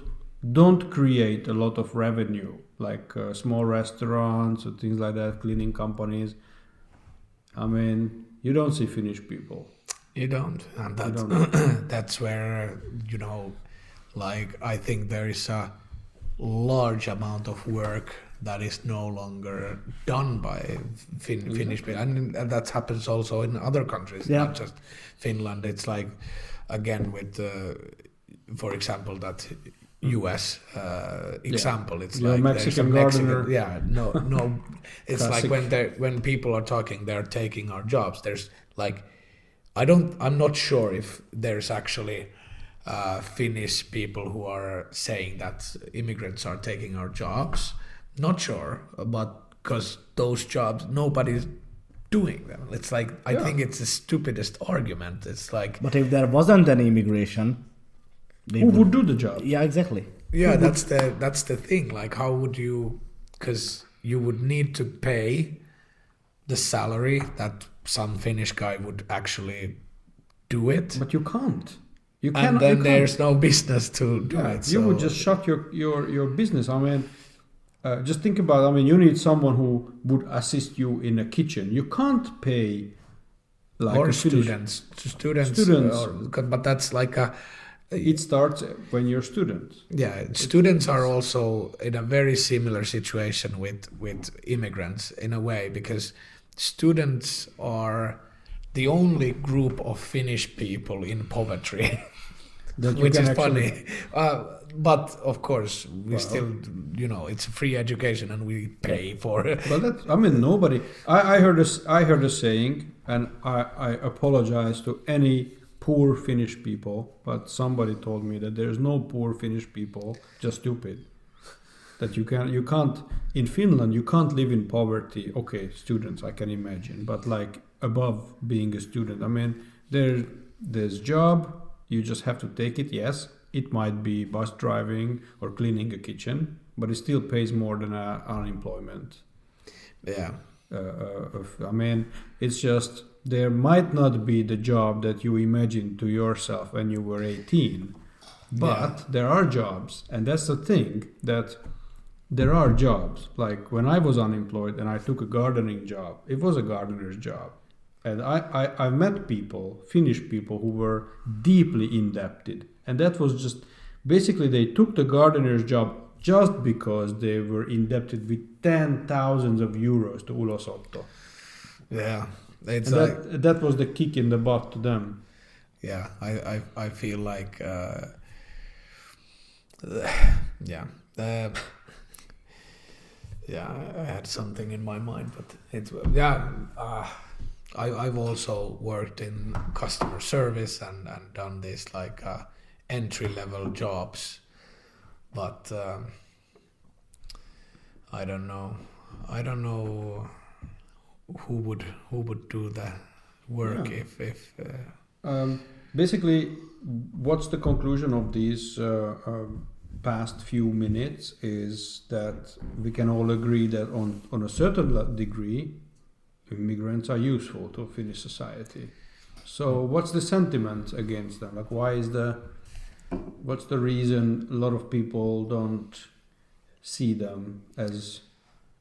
don't create a lot of revenue, like uh, small restaurants or things like that, cleaning companies. I mean, you don't see Finnish people. You don't, and You that, that's where you know, like I think there is a large amount of work that is no longer done by fin- Finnish people, and, and that happens also in other countries, Yeah. not just Finland. It's like again with, uh, for example, that U.S. Uh, example. It's You're a like there's Mexican gardener. Yeah, no, no. It's like when they when people are talking, they're taking our jobs. There's like, I don't. I'm not sure if there's actually uh, Finnish people who are saying that immigrants are taking our jobs. Not sure, but because those jobs, nobody's doing them. It's like I Yeah. think it's the stupidest argument. It's like But if there wasn't any immigration, they Who would. would do the job? Yeah, exactly. yeah that's the that's the thing like how would you because you would need to pay the salary that some finnish guy would actually do it But you can't. You and then you can't. there's no business to do Yeah, it you would just shut your your your business. I mean, uh, just think about. I mean, you need someone who would assist you in a kitchen. You can't pay like or a Finnish- students students Students. or- but that's like a It starts when you're a student. yeah students are also in a very similar situation with with immigrants in a way because students are the only group of finnish people in poverty which is actually- funny uh, but of course we Well- still you know it's free education and we pay for it Well, that I mean, nobody. I, I heard this. I heard a saying, and I, I apologize to any poor Finnish people, but somebody told me that there's no poor Finnish people, just stupid. That you can you can't in Finland you can't live in poverty. Okay, students I can imagine, but like above being a student, I mean there there's job. You just have to take it. Yes, it might be bus driving or cleaning a kitchen, but it still pays more than uh, unemployment yeah uh, uh, I mean, it's just there might not be the job that you imagined to yourself when you were 18, but Yeah. there are jobs, and that's the thing that there are jobs. Like when I was unemployed and I took a gardening job, it was a gardener's job. And I, I, I met people, Finnish people, who were deeply indebted. And that was just basically they took the gardener's job just because they were indebted with ten thousands of euros to Ulosotto. yeah it's And like that, that was the kick in the butt to them. yeah i i, I feel like uh, yeah uh, yeah I- had something in my mind but it's yeah uh, I, i've also worked in customer service and, and done this like uh, entry level jobs but um, i don't know i don't know who would who would do the work Yeah. if if uh, Um, basically, what's the conclusion of these uh, um, past few minutes is that we can all agree that on, on a certain degree, immigrants are useful to Finnish society. So, what's the sentiment against them? Like, why is the what's the reason a lot of people don't see them as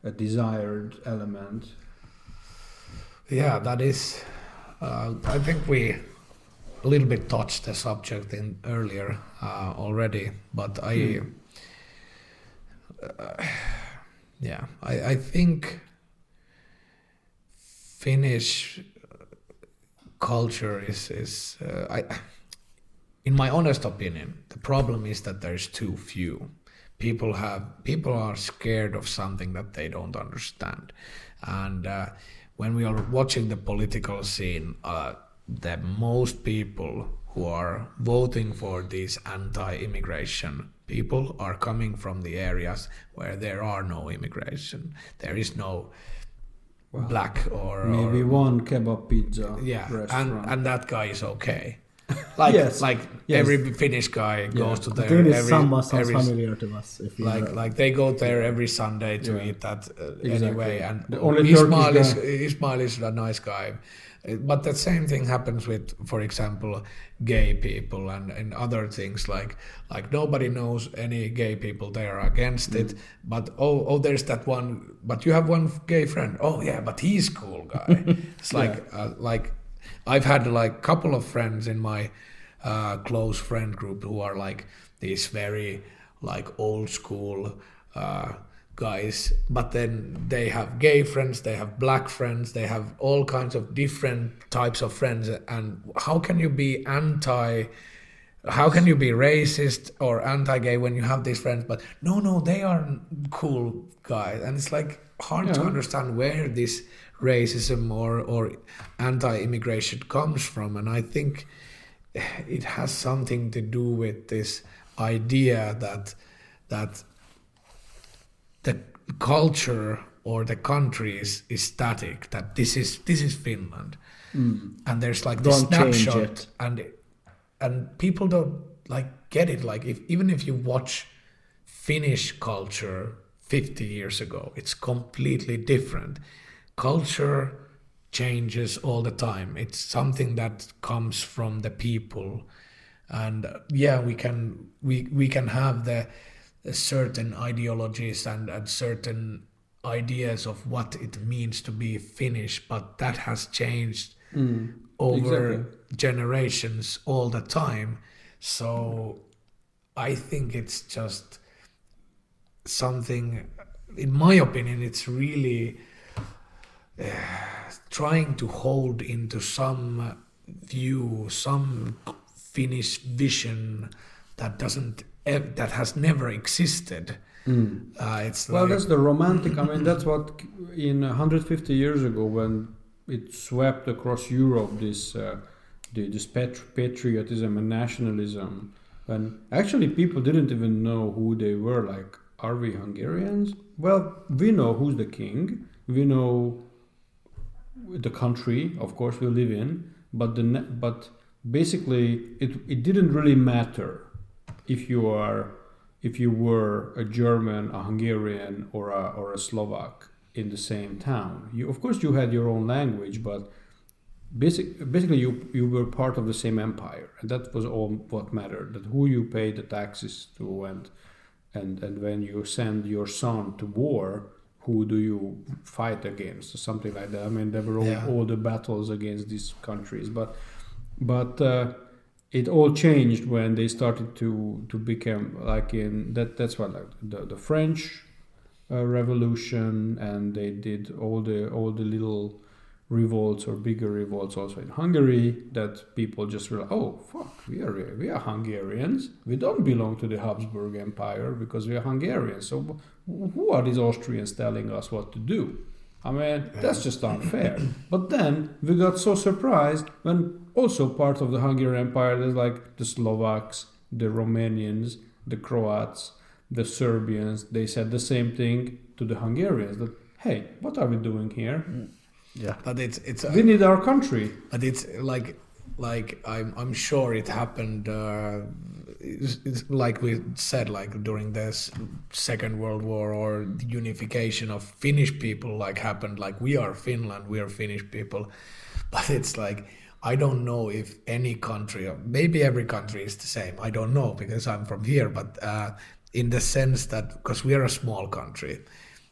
a desired element? Yeah, that is. Uh, I think we a little bit touched the subject in earlier uh, already, but I. Uh, yeah, I, I think Finnish culture is is uh, I. In my honest opinion, the problem is that there's too few. People have people are scared of something that they don't understand, and uh, when we are watching the political scene, uh, the most people who are voting for these anti-immigration people are coming from the areas where there are no immigration. There is no Well, black or Maybe or, one kebab pizza yeah, and and that guy is okay. Like Yes, like yes. every Finnish guy goes to there this every, samba sounds every familiar to us. If you like like they go there every Sunday to Yeah. eat that uh, Exactly. anyway. And The only Ismail is guy. Ismail is a nice guy, Uh, but the same thing happens with, for example, gay people and, and other things like like nobody knows any gay people. They are against Mm. it, but oh oh there's that one. But you have one gay friend. Oh yeah, but he's cool guy. It's like uh, like I've had like a couple of friends in my uh, close friend group who are like these very like old school uh, guys, but then they have gay friends, they have black friends, they have all kinds of different types of friends. And how can you be anti? How can you be racist or anti-gay when you have these friends? But no, no, they are cool guys, and it's like hard to understand where this racism or or anti-immigration comes from. And I think it has something to do with this idea that that the culture or the country is, is static that this is this is finland. Hmm. And there's like this Don't snapshot and and people don't like get it. Like if even if you watch finnish culture 50 years ago. It's completely different. Culture changes all the time. It's something that comes from the people. And yeah we can we we can have the certain ideologies and, and certain ideas of what it means to be finnish but that has changed hmm. over exactly. generations all the time. So i think it's just something in my opinion it's really uh, trying to hold into some view some finnish vision that doesn't ev- that has never existed uh, it's Well, like that's the romantic. I mean, that's what in 150 years ago, when it swept across Europe, this uh, the, this pat- patriotism and nationalism, and actually people didn't even know who they were. Like, are we Hungarians? Well, we know who's the king. We know the country, of course, we live in. But the but basically, it it didn't really matter if you are if you were a German, a Hungarian, or a, or a Slovak in the same town. You, of course, you had your own language, but basic, basically you, you were part of the same empire, and that was all what mattered. That who you pay the taxes to, and and and when you send your son to war, who do you fight against, or something like that. I mean, there were all, Yeah. all the battles against these countries, but but. Uh, it all changed when they started to to become like in that that's what like the the French uh, Revolution and they did all the all the little revolts or bigger revolts also in Hungary that people just realized oh fuck we are we are Hungarians we don't belong to the Habsburg Empire because we are Hungarians so who are these Austrians telling us what to do I mean, that's just unfair. But then we got so surprised when also part of the Hungarian Empire, there's like the Slovaks, the Romanians, the Croats, the Serbians, they said the same thing to the Hungarians that, hey, what are we doing here? Mm. Yeah. but it's it's We need our country. but it's like like i'm i'm sure it happened uh it's, it's like we said like during this second world war or the unification of finnish people like happened like we are finland we are finnish people but it's like i don't know if any country or maybe every country is the same i don't know because i'm from here but uh in the sense that because we are a small country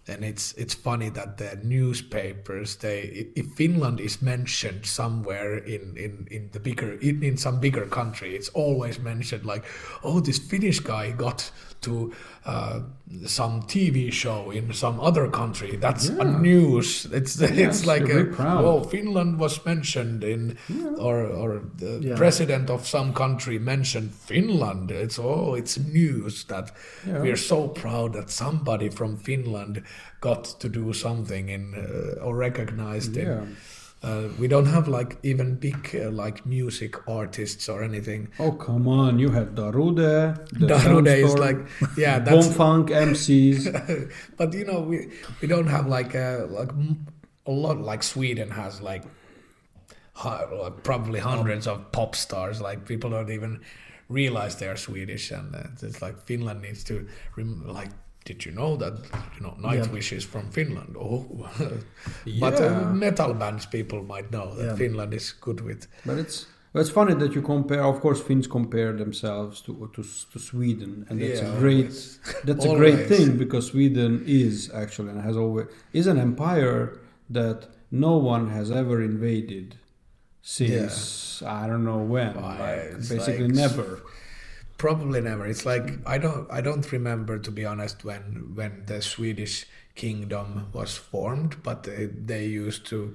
and it's it's funny that the newspapers they if Finland is mentioned somewhere in in in the bigger in, in some bigger country it's always mentioned like oh this Finnish guy got to uh, some TV show in some other country that's a news it's it's like a, oh Finland was mentioned in or or the Yeah. president of some country mentioned Finland it's oh it's news that Yeah. we are so proud that somebody from Finland got to do something in uh, or recognized in. Uh, we don't have like even big uh, like music artists or anything. Oh, come on. You have Darude. Darude is like yeah, that's. Funk MCs. but you know we we don't have like a like m- a lot like Sweden has like, like probably hundreds of pop stars. Like people don't even realize they are Swedish, and uh, it's like Finland needs to rem- like. Did you know that you know Nightwish is from Finland? Oh, but uh, metal bands people might know that Yeah. Finland is good with. But it's it's funny that you compare. Of course, Finns compare themselves to to, to Sweden, and that's Yeah, a great that's a great thing because Sweden is actually and has always is an empire that no one has ever invaded since I don't know when. Like, basically like- never. Probably never. It's like I don't I don't remember to be honest when when the Swedish kingdom was formed, but they, they used to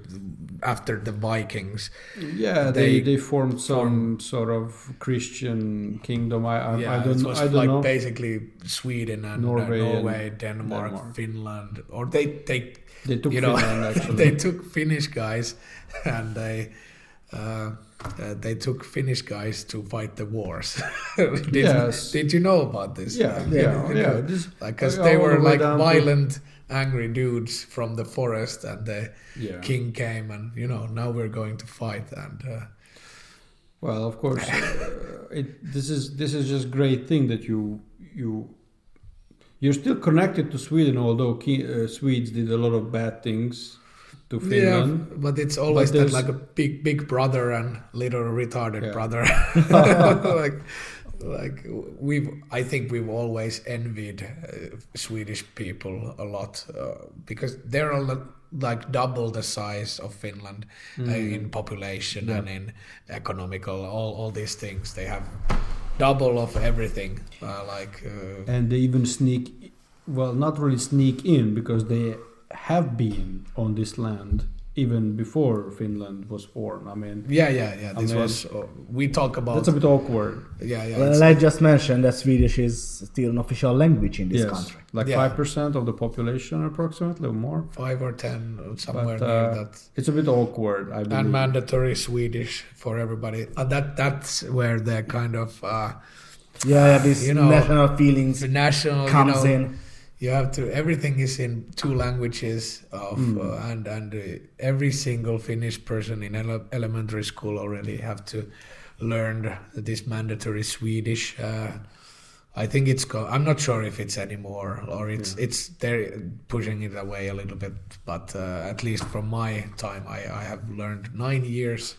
after the Vikings. Yeah, they, They they formed some sort of Christian kingdom. I I, yeah, I don't it was I don't like know. basically Sweden and uh, Norway Norway, and Denmark, Denmark. Finland, or they they They took you know Finland they took Finnish guys and they. Uh, uh, they took Finnish guys to fight the wars. did, Yes. did you know about this? yeah, Like, yeah, yeah. know, This, like because they were like down to- violent angry dudes from the forest and the yeah. king came and you know now we're going to fight and uh, Well, of course, uh, it, this is this is just great thing that you you you're still connected to Sweden, although uh, Swedes did a lot of bad things to Finland. yeah but it's always But that like a big big brother and little retarded Yeah. brother like like we've i think we've always envied uh, swedish people a lot uh, because they're a lot, like double the size of finland uh, in population Mm. Yeah. and in economical all, all these things they have double of everything uh, like uh, and they even sneak well not really sneak in because they have been on this land even before finland was formed i mean yeah yeah yeah I this mean, was uh, we talk about that's a bit awkward yeah yeah Well, it's- I just mentioned that Swedish is still an official language in this yes country. like Yeah. 5% of the population approximately or more five or ten somewhere But, near uh, that it's a bit awkward i believe and mandatory Swedish for everybody. Uh, that that's where the kind of uh, Yeah, yeah this You know, national feelings the national comes you know, in. You have to. Everything is in two languages of Mm. uh, and and uh, every single Finnish person in ele- elementary school already have to learn this mandatory Swedish. Uh, I think it's. Go- I'm not sure if it's anymore or it's Yeah. it's they're pushing it away a little bit. But uh, at least from my time, I, I have learned nine years.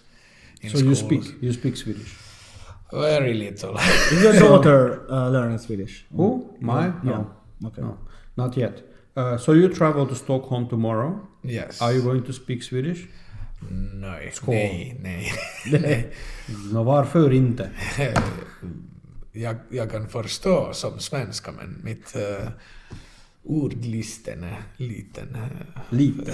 In so you speak you speak swedish very little. Is your daughter uh, learning Swedish? who my no Yeah. Okay. no not yet uh, so you travel to stockholm tomorrow yes. are you going to speak swedish Nej, Skål. nej, nej. no varför inte jag, jag kan förstå som svenska men mitt uh, ordlisten är liten. lite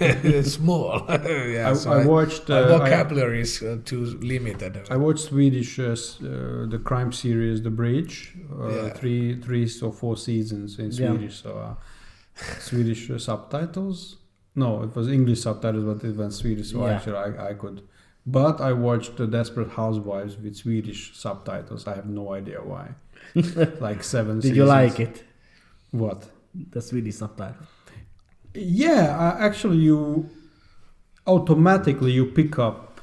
uh, small. yeah, I, so I watched my uh, I, vocabulary is uh, too limited. I watched Swedish uh, uh, the crime series The Bridge uh, Yeah. three three or four seasons in Yeah. Swedish so uh, Swedish uh, subtitles no it was English subtitles but it was Swedish so Yeah. actually I, I could but I watched the Desperate Housewives with Swedish subtitles I have no idea why like seven Did you like it? what The Swedish subtitle. Yeah, uh, actually, you automatically you pick up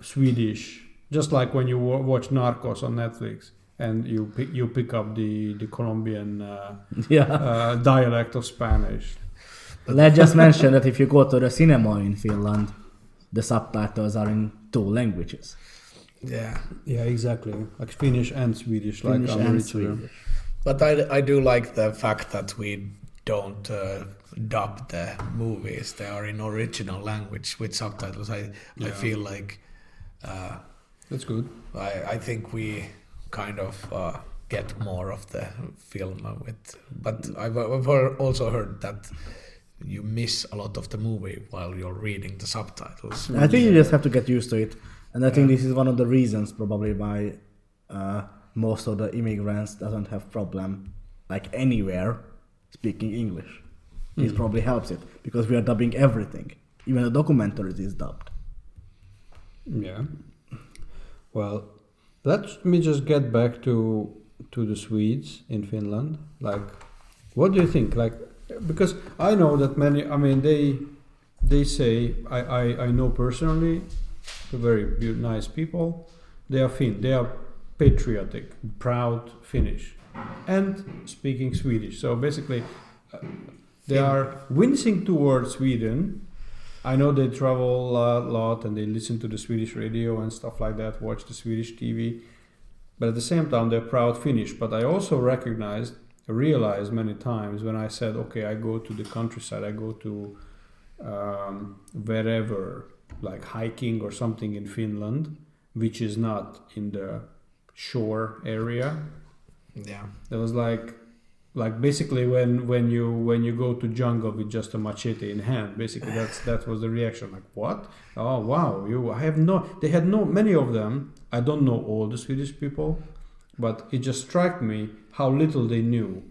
Swedish, just like when you wa- watch Narcos on Netflix, and you pick you pick up the the Colombian uh, Yeah. uh, dialect of Spanish. Let's just mention that if you go to the cinema in Finland, the subtitles are in two languages. Yeah. Yeah, exactly, like Finnish and Swedish, like Finnish and. Swedish. But I, I do like the fact that we don't uh, dub the movies. They are in original language with subtitles. I, I feel like uh, That's good. I, I think we kind of uh, get more of the film with. But I've, I've also heard that you miss a lot of the movie while you're reading the subtitles. I think you just have to get used to it, and I think Yeah. this is one of the reasons probably why uh, most of the immigrants doesn't have problem like anywhere speaking English. This Mm. probably helps it because we are dubbing everything, even the documentaries is dubbed. Yeah. Well, let me just get back to to the Swedes in Finland. Like, what do you think? Like, because I know that many. I mean, they they say I I, I know personally, very nice people. They are Finn. They are patriotic, proud Finnish, and speaking Swedish. So basically, uh, they are wincing towards Sweden I know they travel a lot and they listen to the Swedish radio and stuff like that, watch the Swedish TV. But at the same time, they're proud Finnish. But I also recognized, realized many times when I said, okay, I go to the countryside, I go to um, wherever, like hiking or something in Finland, which is not in the shore area. Yeah. It was like like basically when when you when you go to jungle with just a machete in hand basically that's that was the reaction like what oh wow you i have no they had no many of them i don't know all the swedish people but it just struck me how little they knew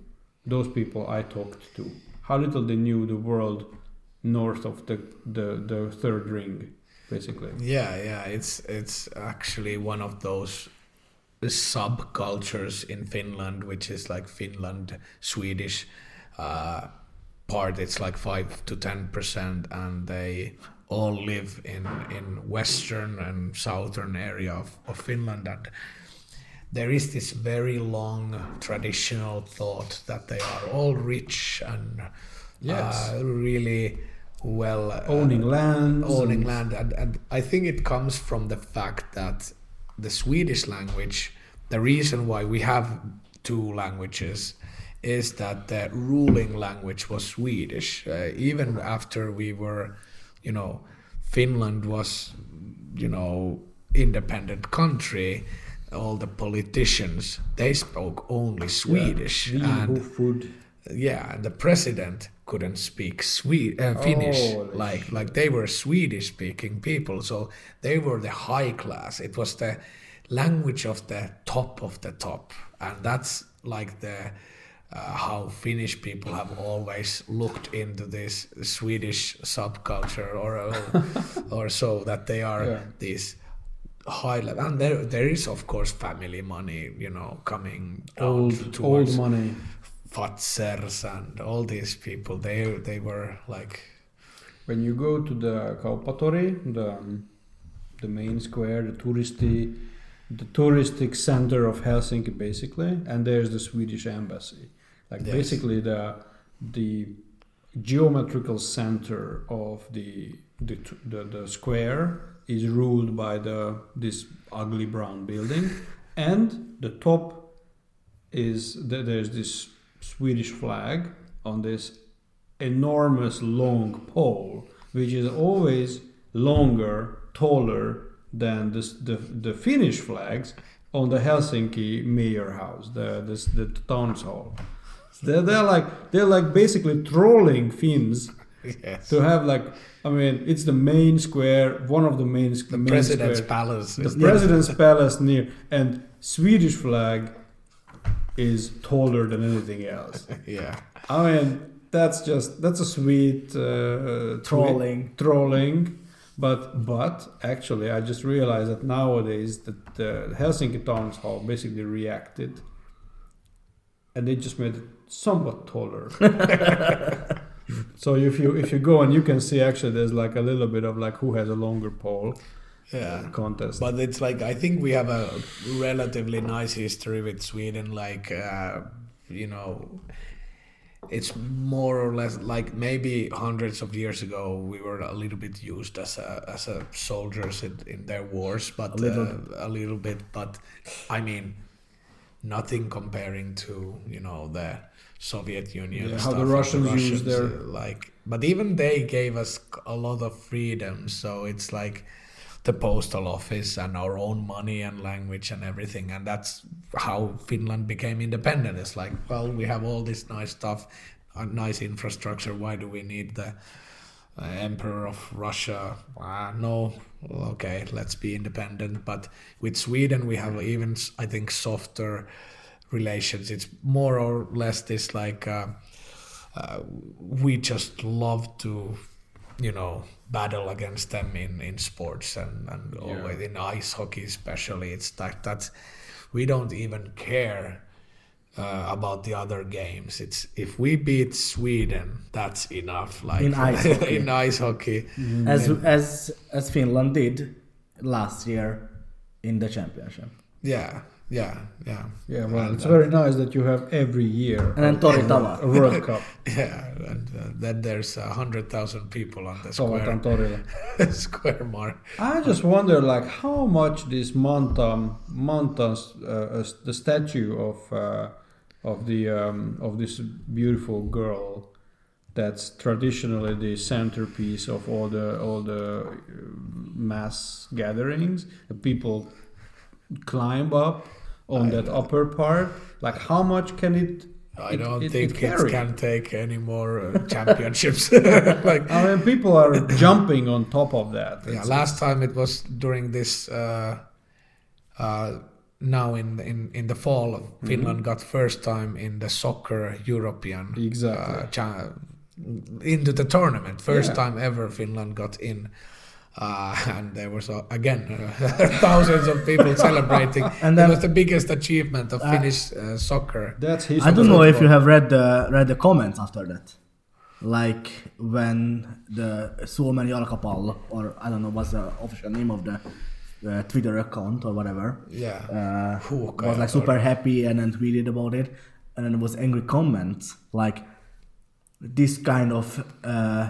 those people i talked to how little they knew the world north of the the, the third ring basically Yeah, yeah, it's it's actually one of those subcultures in Finland, which is like Finland Swedish uh, part. It's like five to ten percent, and they all live in in western and southern area of, of Finland, and there is this very long traditional thought that they are all rich and Yes. uh, really well uh, owning land owning land and, and i think it comes from the fact that the swedish language the reason why we have two languages is that the ruling language was swedish. Uh, even after we were you know finland was you know independent country all the politicians they spoke only swedish. and food. yeah, and the president couldn't speak Swe- uh, Finnish Holy like like they were Swedish speaking people, so they were the high class. It was the language of the top of the top, and that's like the uh, how Finnish people have always looked into this Swedish subculture or or, or so that they are Yeah. these high level and there there is of course family money you know coming old towards old money Fazers and all these people, they they were like, when you go to the Kauppatori, the the main square, the touristy, the touristic center of Helsinki, basically, and there's the Swedish embassy. Like Yes. basically the the geometrical center of the the, the the square is ruled by the this ugly brown building, and the top is th- there's this Swedish flag on this enormous long pole, which is always longer, taller than this, the the Finnish flags on the Helsinki mayor house, the this, the town's hall. They're, they're like they're like basically trolling Finns yes, to have like I mean it's the main square, one of the main, the main president's square palace. the president's palace near and Swedish flag is taller than anything else. yeah, I mean that's just that's a sweet uh, tweet- Trolling. trolling. But but actually, I just realized that nowadays that the Helsinki Town Hall basically reacted, and they just made it somewhat taller. so if you if you go and you can see actually there's like a little bit of like who has a longer pole yeah. contest. But it's like I think we have a relatively nice history with Sweden. Like uh, you know, it's more or less like maybe hundreds of years ago we were a little bit used as a as a soldiers in, in their wars, but A little uh, a little bit. But I mean, nothing comparing to you know the Soviet Union. Yeah, how the Russians use their- uh, like, but even they gave us a lot of freedom. So it's like the postal office and our own money and language and everything. And that's how finland became independent. It's like well we have all this nice stuff nice infrastructure. Why do we need the uh, emperor of russia? Uh, no. Okay let's be independent. But with sweden we have even I think softer relations. It's more or less this like uh, uh, we just love to you know battle against them in in sports and and Yeah. always in ice hockey especially it's that that's we don't even care uh, about the other games it's if we beat sweden that's enough like In ice hockey. in ice hockey as as as Finland did last year in the championship. yeah yeah yeah Yeah, well, And, it's uh, very nice that you have every year And then Tori a World Cup. yeah and uh, then there's a hundred thousand people on the square square mark I just wonder, like, how much this Manta, Manta's, uh, uh, the statue of uh, of the um, of this beautiful girl that's traditionally the centerpiece of all the all the uh, mass gatherings. The people climb up on I that know. upper part. Like how much can it? I it- don't it- think it it, can take any more uh, championships. like I mean, people are jumping on top of that. yeah, It's- last time it was during this. Uh, uh, now in in in the fall, Mm-hmm. Finland got first time in the soccer European Exactly. uh, cha- into the tournament. First Yeah. time ever Finland got in. Uh, and there was uh, again thousands of people celebrating. And and then- it was the biggest achievement of Uh, Finnish uh, soccer. That's his. I don't know if you have read the read the comments after that. Like when the Suomen Jalkapallo, or I don't know what's the official name of the uh, Twitter account or whatever, Yeah. uh, Huuhkaja was like or- super happy and then tweeted about it, and then there was angry comments like this kind of uh,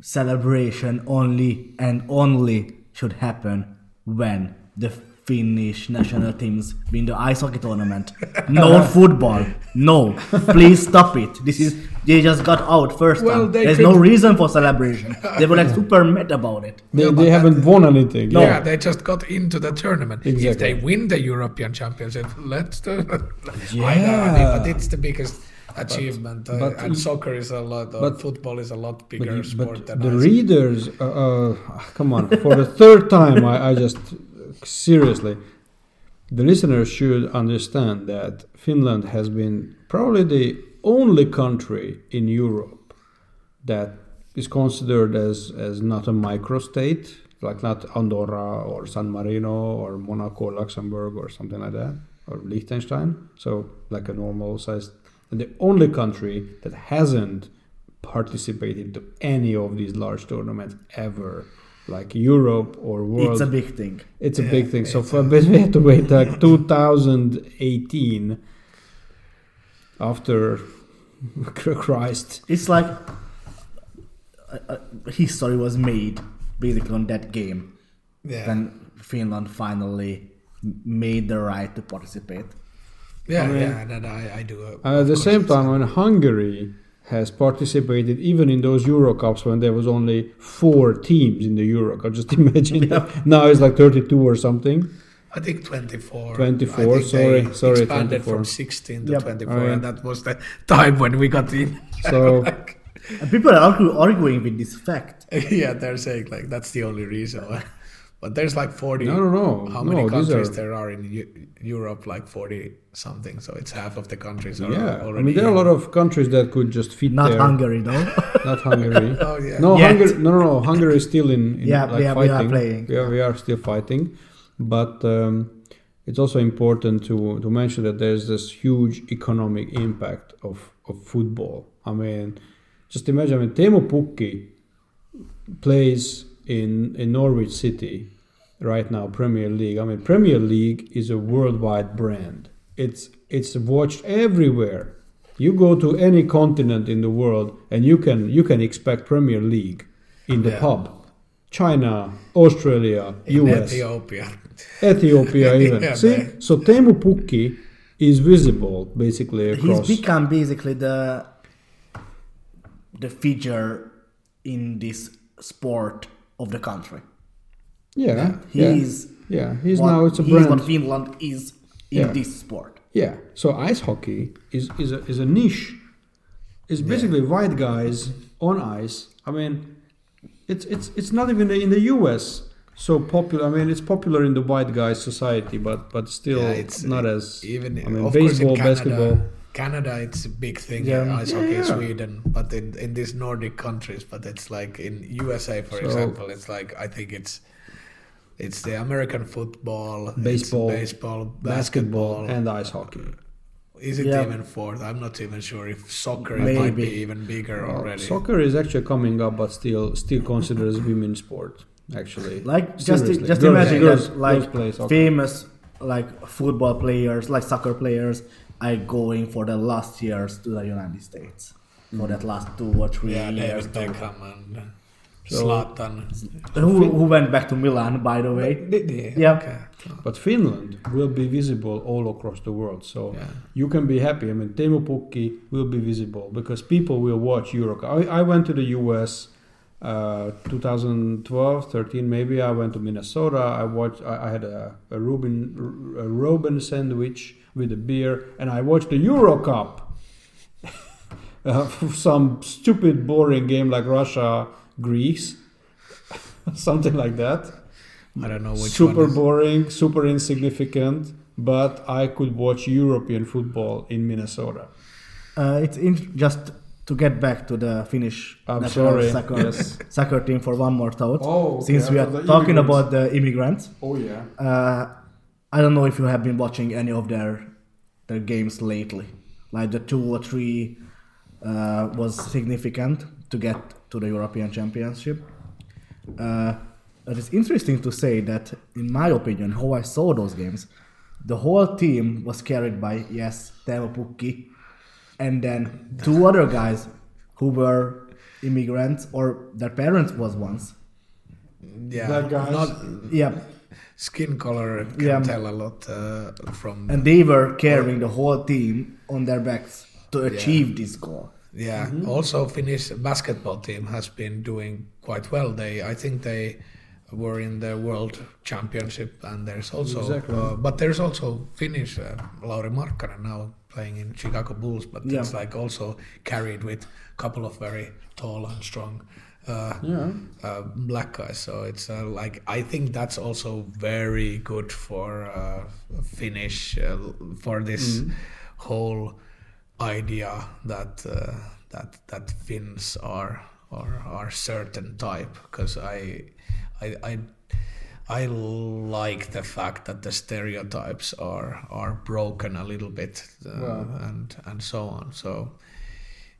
celebration only and only should happen when the Finnish national teams win the ice hockey tournament. No football. No. Please stop it. This is they just got out first Well, time. There's could- no reason for celebration. They were like super mad about it. They, No, they haven't won anything. No. Yeah, they just got into the tournament. If they win the European Championship, let's do. I know, Yeah. but it's the biggest achievement, uh, but- and soccer is a lot. But- football is a lot bigger you- sport but than the readers, uh, uh, come on, for the third time, I, I just seriously, the listeners should understand that Finland has been probably the only country in Europe that is considered as, as not a microstate, like not Andorra or San Marino or Monaco, Luxembourg or something like that, or Liechtenstein. So, like a normal sized, and the only country that hasn't participated to any of these large tournaments ever, like Europe or world. It's a big thing. It's a Yeah, big thing. So it's for, a- but we had to wait like 2018 after Christ. It's like uh, uh, history was made basically on that game. Yeah, Then Finland finally made the right to participate. Yeah, I mean- yeah. That I, I do. uh, Uh, at the same time, when Hungary has participated even in those Euro Cups when there was only four teams in the Euro Cup, just imagine now it's like 32 or something. I think 24. 24, think sorry, they sorry, expanded 24. from 16 to Yep. 24, Oh, yeah. and that was the time when we got in. So And people are arguing with this fact. yeah, they're saying like that's the only reason why. But there's like 40. No, no, no. How many No, these countries are- there are in Eu- Europe? Like 40 something. So it's half of the countries are yeah, already. I mean there are a lot of countries that could just fit Not there. Hungary though. Not Hungary. Oh, yeah. No, Yet. Hungary. No, no, no. Hungary is still in. in Yeah, like we are- we are fighting. playing. We are, we are still fighting, but um, it's also important to to mention that there's this huge economic impact of of football. I mean, just imagine. I mean, Teemu Pukki plays in in Norwich City right now, Premier League. I mean, Premier League is a worldwide brand. It's it's watched everywhere. You go to any continent in the world, and you can you can expect Premier League in the Yeah. pub. China, Australia, in US, Ethiopia. Ethiopia, even. Yeah, See, man. so Teemu Pukki is visible basically across. He's become basically the the figure in this sport of the country. yeah, yeah, He's yeah. He's what, now it's a he's brand. what Finland is in Yeah. this sport. Yeah. So ice hockey is is a, is a niche. It's basically white guys on ice. I mean, it's it's it's not even in the U.S. so popular. I mean, it's popular in the white guys society, but but still Yeah, it's not uh, as even I mean, of in baseball, Canada, basketball. Canada, it's a big thing. Yeah. Yeah, ice hockey in Yeah. Sweden, but in in these Nordic countries, but it's like in USA, for So- example, it's like I think it's it's the American football, Baseball, baseball, basketball, basketball, and ice hockey. Is it Yeah. even fourth? I'm not even sure if soccer it might be Maybe. even bigger Uh, already. soccer is actually coming up, but still still considered as women's sport. Actually, Like just Seriously. just Girls- imagine girls- that like girls play famous like football players, like soccer players, are going for the last years to the United States Mm. for that last two or three yeah, years. David to- Beckham and So- Zlatan. Who, who went back to Milan, by the way. Did he? Yeah. Okay. But Finland will be visible all across the world. So Yeah. you can be happy. I mean, Teemu Pukki will be visible because people will watch Euro. I, I went to the US uh, 2012, 13 maybe. I went to Minnesota. I watched. I, I had a, a Reuben a Reuben sandwich with a beer, and I watched the Euro Cup. uh, some stupid, boring game like Russia Greece, something like that I don't know which super one. boring, super insignificant, but I could watch European football in Minnesota. Uh, it's in, just to get back to the Finnish I'm national sorry. soccer, Yes. soccer team for one more thought. Oh, Since we are talking about the immigrants, Oh yeah. uh, I don't know if you have been watching any of their their games lately. Like the two or three uh, was significant to get to the European Championship. Uh, it is interesting to say that, in my opinion, how I saw those games, the whole team was carried by yes, Teemu Pukki, and then two other guys who were immigrants or their parents was once. Yeah. Black guys. Not Yeah, skin color can Yeah. tell a lot uh, from. and they were carrying the whole team on their backs to achieve this goal. Yeah. Mm-hmm. Also, Finnish basketball team has been doing quite well. They, I think they were in the World Championship, and there's also, Exactly. uh, but there's also Finnish uh, Lauri Markkanen now playing in Chicago Bulls, but Yeah. it's like also carried with a couple of very tall and strong. Uh, Yeah. uh, black guys. So it's uh, like I think that's also very good for uh, Finnish uh, for this Mm-hmm. whole idea that uh, that that Finns are are are certain type because I I. I I like the fact that the stereotypes are are broken a little bit uh, Well. and and so on. So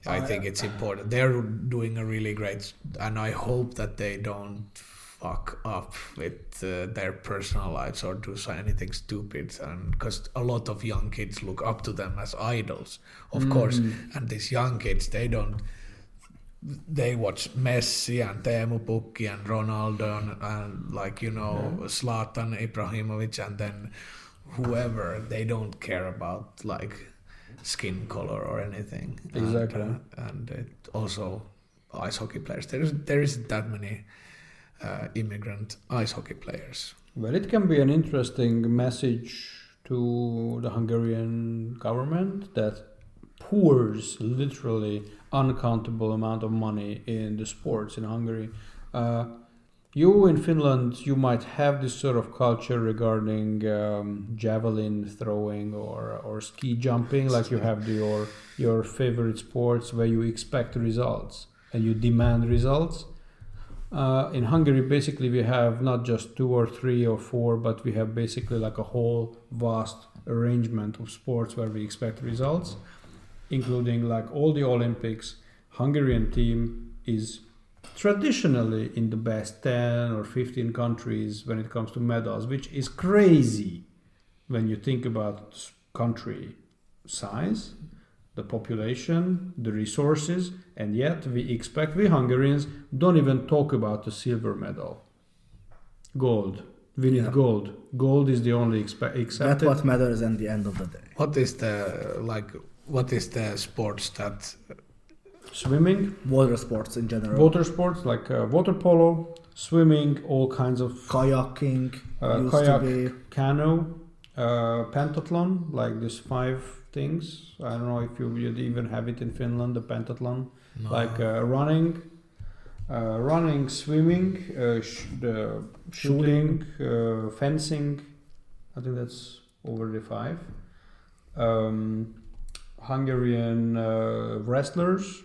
I think it's important. They're doing a really great, and I hope that they don't fuck up with uh, their personal lives or do anything stupid. And because a lot of young kids look up to them as idols, of course. And these young kids, they don't. They watch Messi and Teemu Pukki and Ronaldo and, and like you know Zlatan Ibrahimovic and then whoever. They don't care about like skin color or anything. And, Exactly. uh, and it also ice hockey players. There is there isn't that many uh, immigrant ice hockey players. Well, it can be an interesting message to the Hungarian government that pours literally uncountable amount of money in the sports in Hungary. Uh, you in Finland, you might have this sort of culture regarding um, javelin throwing or, or ski jumping, like you have your your favorite sports where you expect results and you demand results. Uh, in Hungary, basically, we have not just two or three or four, but we have basically like a whole vast arrangement of sports where we expect results, including like all the Olympics. Hungarian team is traditionally in the best 10 or 15 countries when it comes to medals, which is crazy when you think about country size, the population, the resources, and yet we expect we Hungarians don't even talk about the silver medal. Gold. We need Yeah. gold. Gold is the only expe- That's what matters at the end of the day. What is the like? What is the sports that? Swimming, Water sports in general. water sports like uh, water polo, swimming, all kinds of Kayaking Uh, used kayak. to be. canoe, uh, pentathlon, like these five things. I don't know if you you'd even have it in Finland, the pentathlon. No. like uh, running, uh, running, swimming, uh, sh- the shooting, uh, fencing. I think that's over the five. Um, Hungarian uh, wrestlers.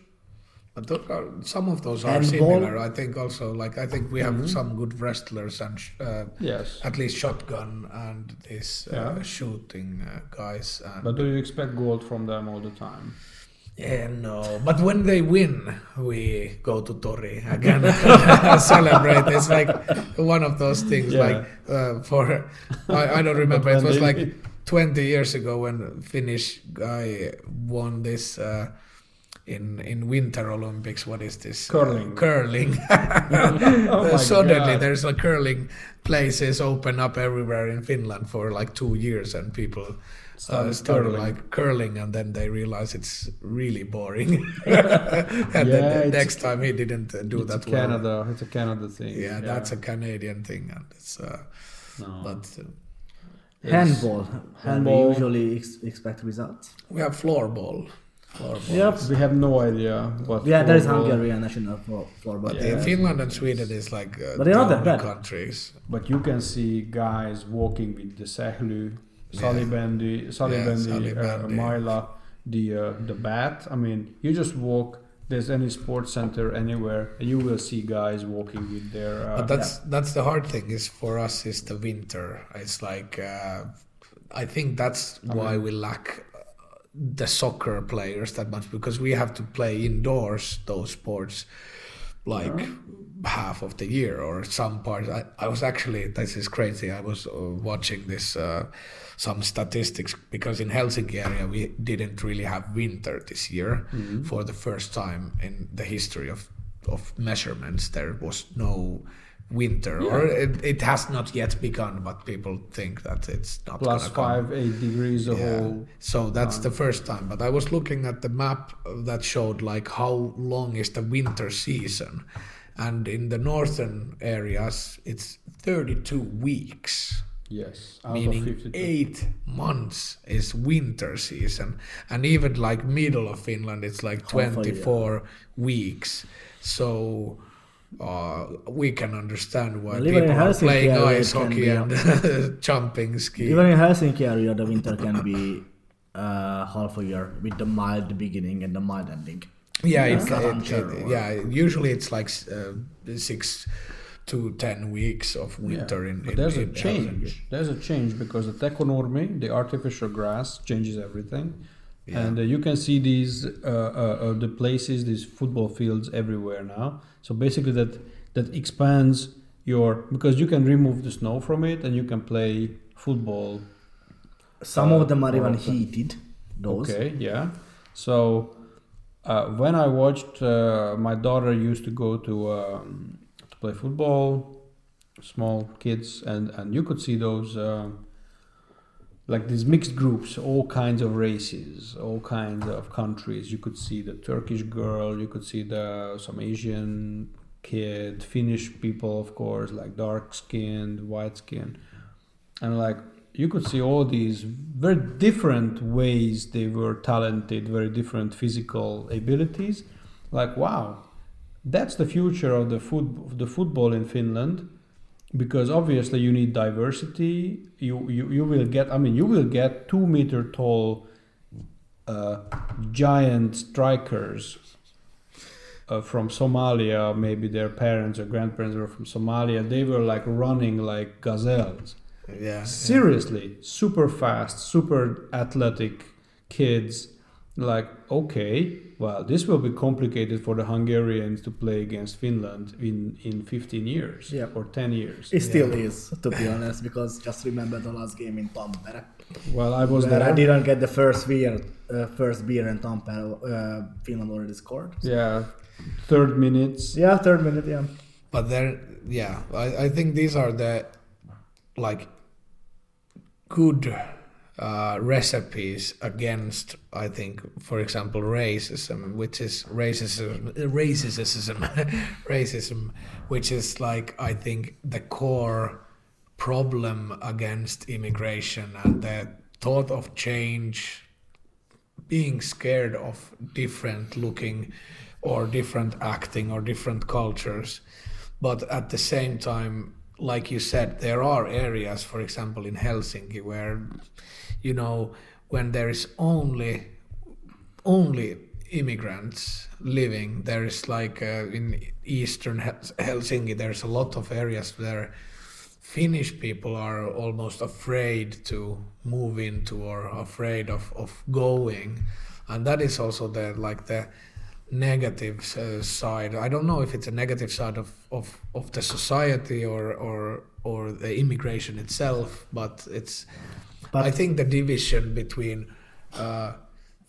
But those are, some of those are Handball. similar. I think also like I think we have Mhm. some good wrestlers and sh- uh, Yes. at least shotgun and these uh, Yeah. shooting uh, guys. And But do you expect gold from them all the time? yeah, no. But when they win, we go to Tori again celebrate. It's like one of those things. Yeah. Like uh, for I, I don't remember. It was like win- 20 years ago when Finnish guy won this uh, in in Winter Olympics. What is this? Curling. Uh, curling. Oh Suddenly, God. there's a curling places open up everywhere in Finland for like two years, and people uh, Started started curling. like curling, and then they realize it's really boring. and Yeah, then the next time he didn't uh, do it's that a well. Canada. It's a Canada thing. Yeah, that's a Canadian thing, and it's uh, no. but It's- Handball. And we Handball. usually ex- expect results. we have floorball. Floorball. Yep. We have no idea what. Yeah, there is Hungarian national floor, floor but But Yeah. uh, Finland and Sweden is like uh, But they're not the that bad. countries. But you can see guys walking with the sähly, salibendi, salibendi, salibendi. uh, maila, the uh, the bat. I mean, you just walk. There's any sports center anywhere, you will see guys walking with their. Uh, But that's that's the hard thing is for us is the winter. It's like uh, I think that's why we lack the soccer players that much because we have to play indoors those sports like half of the year or some parts. I, I was actually this is crazy. I was uh, watching this uh, some statistics because in Helsinki area we didn't really have winter this year for the first time in the history of of measurements. There was no winter, or it, it has not yet begun, but people think that it's not plus gonna come. five, eight degrees the Yeah. whole. So that's the first time. But I was looking at the map that showed like how long is the winter season, and in the northern areas it's 32 weeks, Yes, meaning eight months is winter season, and even like middle of Finland it's like Half a year. 24 weeks. So. Uh, we can understand why Well, people are playing ice hockey be and jumping ski. Even in Helsinki area, the winter can be uh, half a year with the mild beginning and the mild ending. Yeah, It's it, not it- unsure it- yeah. Usually it's like uh, six to ten weeks of winter in. But in, there's a in change. Helsinki. There's a change because the tekonurmi, the artificial grass, changes everything. And uh, you can see these uh, uh, uh, the places, these football fields everywhere now. So basically, that that expands your because you can remove the snow from it and you can play football. Some Uh, of them are even or- heated. Those. Okay, yeah. So uh, when I watched, uh, my daughter used to go to um, to play football, small kids, and and you could see those. Like these mixed groups, all kinds of races, all kinds of countries. You could see the Turkish girl, you could see the some Asian kid, Finnish people, of course, like dark skinned, white skinned, and like you could see all these very different ways they were talented, very different physical abilities. Like wow, that's the future of the foot of the football in Finland because obviously you need diversity. You, you you will get i mean you will get two meter tall uh, giant strikers uh, from somalia. Maybe their parents or grandparents were from somalia. They were like running like gazelles. Yeah. seriously super fast super athletic kids like okay well this will be complicated for the hungarians to play against finland in in 15 years Yeah. or 10 years It still is, to be honest, because just remember the last game in Tampere. well i was Where there I didn't get the first beer, uh, first beer in Tampere. Uh, Finland already scored. yeah third minutes Yeah, third minute. Yeah. But there, yeah, I, I think these are the like good uh, recipes against, I think, for example, racism, which is racism, racism, racism, which is like I think the core problem against immigration and the thought of change being scared of different looking or different acting or different cultures. But at the same time like you said there are areas for example in helsinki where you know when there is only only immigrants living there is like uh, in eastern helsinki there's a lot of areas where Finnish people are almost afraid to move into or afraid of, of going, and that is also the like the negative uh, side. I don't know if it's a negative side of, of, of the society or, or or the immigration itself, but it's. But- I think the division between uh,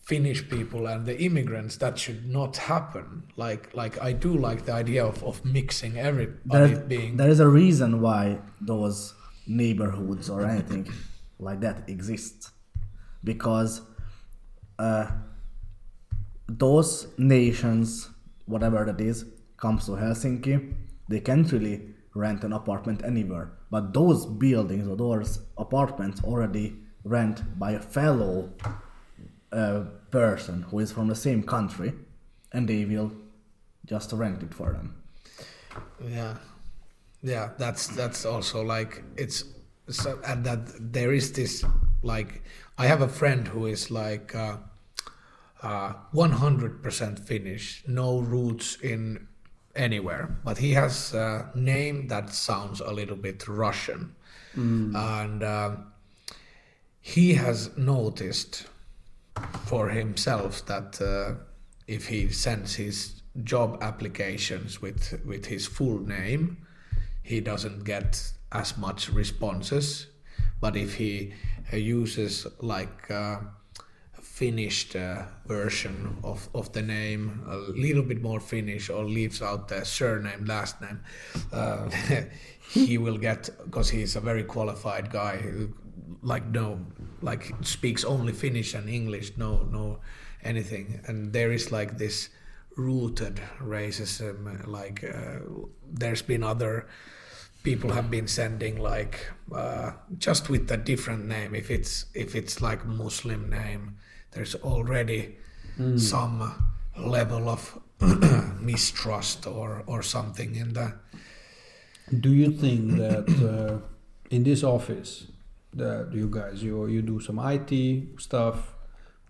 Finnish people and the immigrants, that should not happen. Like like I do like the idea of, of mixing everybody There, being there is a reason why those neighborhoods or anything like that exists. Because uh, those nations, whatever that is, comes to Helsinki, they can't really rent an apartment anywhere. But those buildings or those apartments already rent by a fellow uh, person who is from the same country, and they will just rent it for them. yeah yeah that's that's also like it's so and that there is this like i have a friend who is like uh, 100% finnish no roots in anywhere. But he has a name that sounds a little bit russian. And uh, he has noticed for himself that uh, if he sends his job applications with with his full name, he doesn't get as much responses. But if he uh, uses like uh, a finished uh, version of, of the name, a little bit more Finnish, or leaves out the surname, last name, uh, he will get because he's a very qualified guy. Like no, like speaks only Finnish and English, no, no, anything. And there is like this rooted racism. Like uh, there's been other people have been sending like uh, just with a different name. If it's if it's like Muslim name, there's already some level of mistrust or or something in the Do you think that uh, in this office that you guys you you do some IT stuff,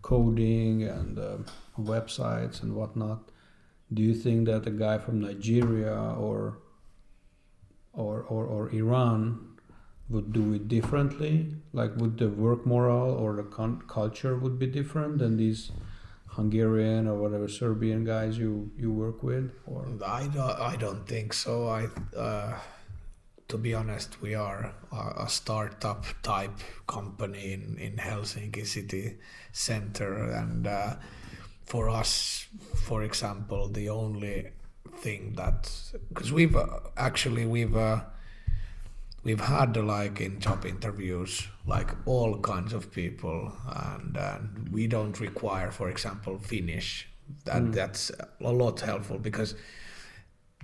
coding and uh, websites and whatnot? Do you think that a guy from Nigeria or or or, or Iran would do it differently? Like would the work morale or the con- culture would be different than these Hungarian or whatever Serbian guys you you work with? Or I don't, I don't think so. I, uh, to be honest, we are a, a startup type company in, in Helsinki city center, and uh, for us, for example, the only thing that because we've uh, actually we've uh, we've had like in job interviews like all kinds of people and, and we don't require for example finnish that mm. that's a lot helpful because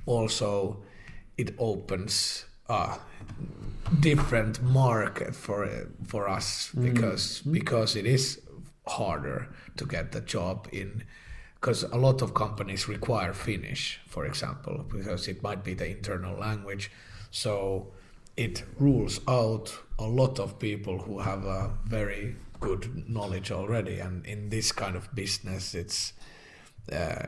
also it opens a different market for for us mm. because because it is harder to get the job in because a lot of companies require Finnish, for example, because it might be the internal language. So it rules out a lot of people who have a very good knowledge already. And in this kind of business, it's uh,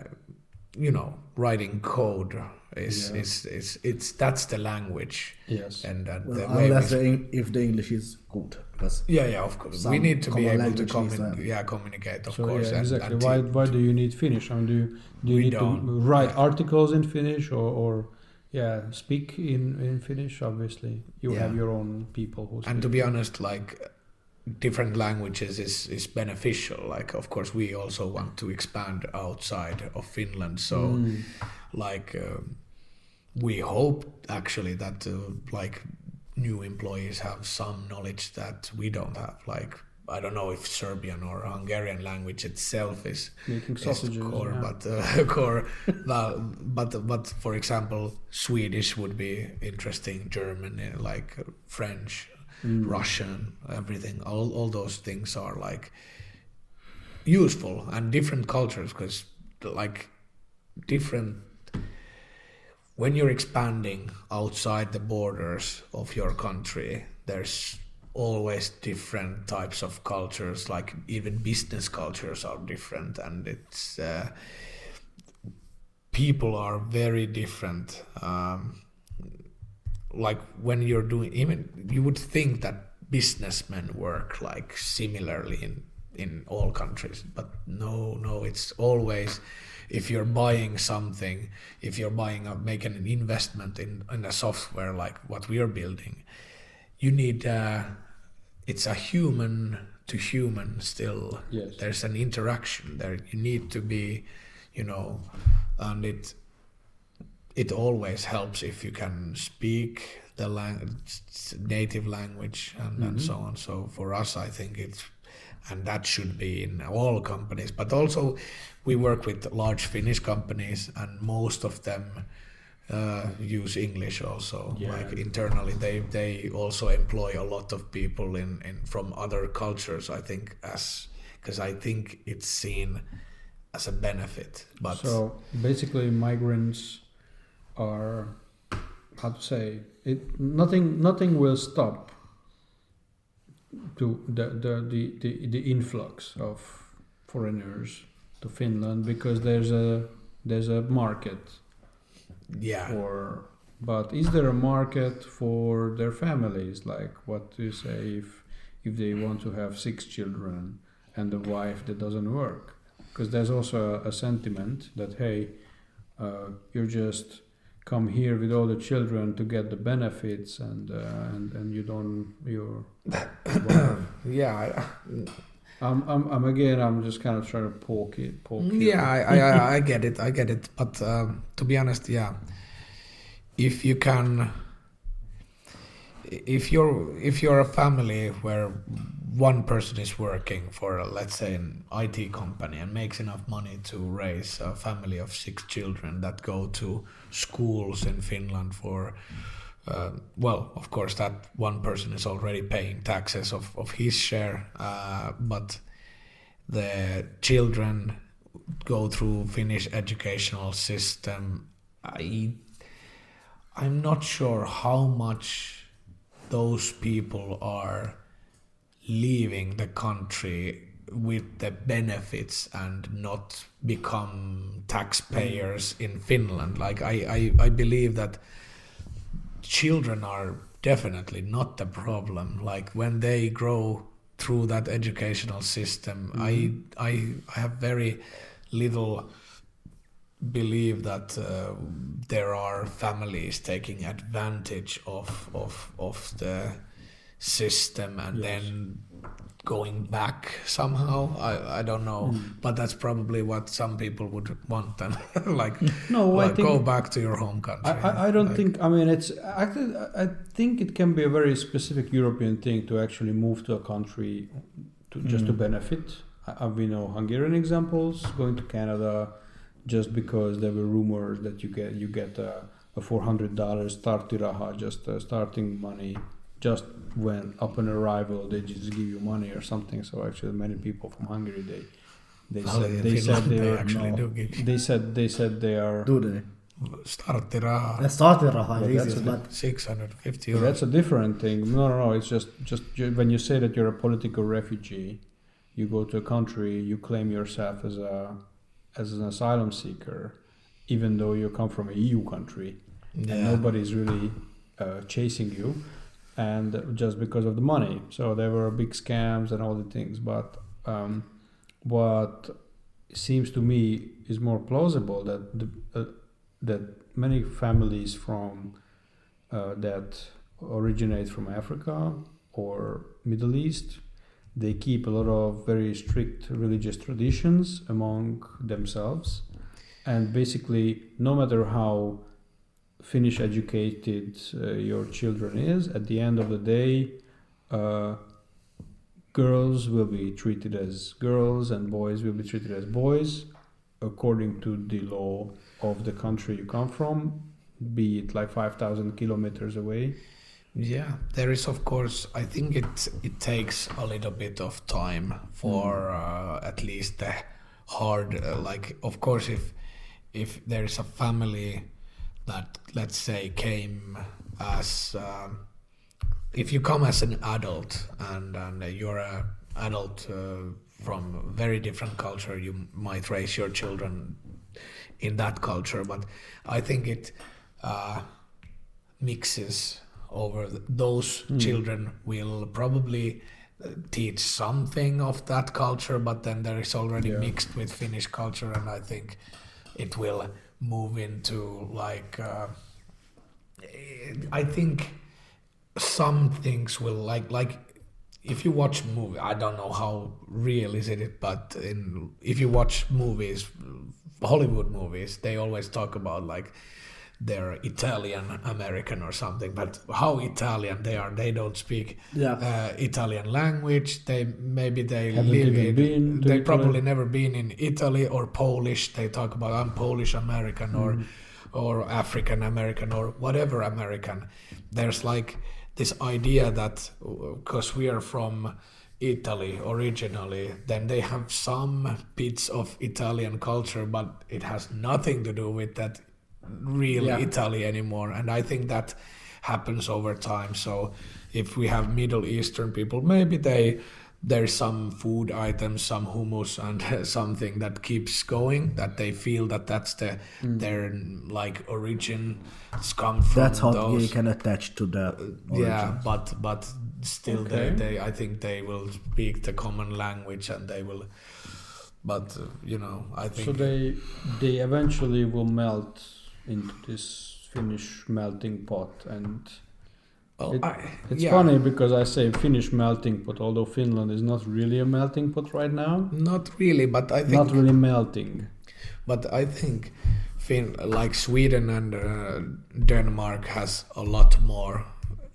you know writing code is Yeah. is, is it's that's the language yes. and uh, Well, the way unless the, Eng- if the English is good, because yeah, yeah, of course. we need to be able to language commun- yeah, communicate, of so course. yeah, exactly. and why why do you need Finnish? I mean, do you do you need to don't, write yeah. articles in Finnish or, or yeah speak in in Finnish? Obviously, you Yeah. have your own people who. and to be honest like different languages is is beneficial like of course we also want to expand outside of finland so Mm. like um, we hope actually that uh, like new employees have some knowledge that we don't have like i don't know if serbian or hungarian language itself is making is core, yeah. but uh, core, but but for example, Swedish would be interesting. German, uh, like French, Mm. Russian, everything. All all those things are like useful and different cultures because like different when you're expanding outside the borders of your country there's always different types of cultures like even business cultures are different and it's uh, people are very different um, like when you're doing even you would think that businessmen work like similarly in in all countries but no no it's always if you're buying something if you're buying a making an investment in in a software like what we are building you need uh, it's a human to human still. Yes. There's an interaction there. You need to be, you know, and it it always helps if you can speak the lang- native language and, and so on. So for us, I think it's and that should be in all companies. But also, we work with large Finnish companies, and most of them uh, use English also. Yeah. Like internally, they they also employ a lot of people in, in from other cultures. I think as because I think it's seen as a benefit. But So basically, migrants are how to say it. Nothing, nothing will stop to the the, the, the, the influx of foreigners to Finland because there's a there's a market yeah, or But is there a market for their families? Like what do you say if if they want to have six children and a wife that doesn't work? Because there's also a, a sentiment that hey, uh, you're just come here with all the children to get the benefits and uh, and and you don't you're yeah, I'm, I'm I'm again I'm just kind of trying to poke it poke yeah. I, I, I- I get it. I get it. But um, to be honest, yeah, if you can, if you're if you're a family where one person is working for let's say an IT company and makes enough money to raise a family of six children that go to schools in Finland for uh, well of course that one person is already paying taxes of, of his share uh, but the children go through Finnish educational system I I'm not sure how much those people are leaving the country with the benefits and not become taxpayers in Finland. Like I, I, I believe that children are definitely not the problem. Like when they grow through that educational system, I, I, I have very little believe that uh, there are families taking advantage of of of the system and Yes. then going back somehow i i don't know but that's probably what some people would want then, like, No, I like think go back to your home country I, I, I don't Like, think. I mean, it's actually. I think it can be a very specific European thing to actually move to a country to just to Mm. benefit. I, I, we know Hungarian examples going to Canada, just because there were rumors that you get you get a, a four hundred dollars start starttiraha, just uh, starting money, just when upon arrival they just give you money or something. So actually, many people from Hungary they they well, said they said they they are actually no. do give they said they said they are. Do they? starttiraha The starttiraha But is that's easiest, a but 650 euros that's a different thing. No, no, no. It's just, just ju- when you say that you're a political refugee, you go to a country, you claim yourself as a, as an asylum seeker, even though you come from a EU country, and nobody's really uh, chasing you, and just because of the money. So there were big scams and all the things. But um, what seems to me is more plausible that the, uh, that many families from uh, that originate from Africa or Middle East, they keep a lot of very strict religious traditions among themselves, and basically, no matter how Finnish educated uh, your children is, at the end of the day, uh, girls will be treated as girls and boys will be treated as boys according to the law of the country you come from, be it like 5,000 kilometers away. Yeah, there is of course. I think it it takes a little bit of time for uh, at least the hard. Uh, like, of course, if if there is a family that let's say came as um, if you come as an adult and and you're a adult uh, from a very different culture, you might raise your children in that culture. But I think it. Uh, mixes over th- those children will probably uh, teach something of that culture but then there is already Yeah. mixed with finnish culture and i think it will move into like uh, i think some things will like like if you watch movie, I don't know how real is it, but in if you watch movies, Hollywood movies, they always talk about like they're Italian American or something, but how Italian they are, they don't speak Yeah. uh, Italian language. They maybe they Haven't live in. they Italy. probably never been in Italy or Polish. They talk about I'm Polish American or Mm. or African American or whatever American. There's like this idea that because we are from Italy originally, then they have some bits of Italian culture, but it has nothing to do with that real Yeah. Italy anymore. And I think that happens over time. So if we have Middle Eastern people, maybe they there's some food items, some hummus, and something that keeps going. That they feel that that's the their like origin. It's come from That's how those. you can attach to the Yeah, but but still, Okay. they, they I think they will speak the common language, and they will. But uh, you know, I think So they they eventually will melt into this Finnish melting pot, and well, it- I- it's yeah. funny because I say Finnish melting pot, although Finland is not really a melting pot right now. Not really, but I think Not really melting. But I think Fin like Sweden and uh, Denmark has a lot more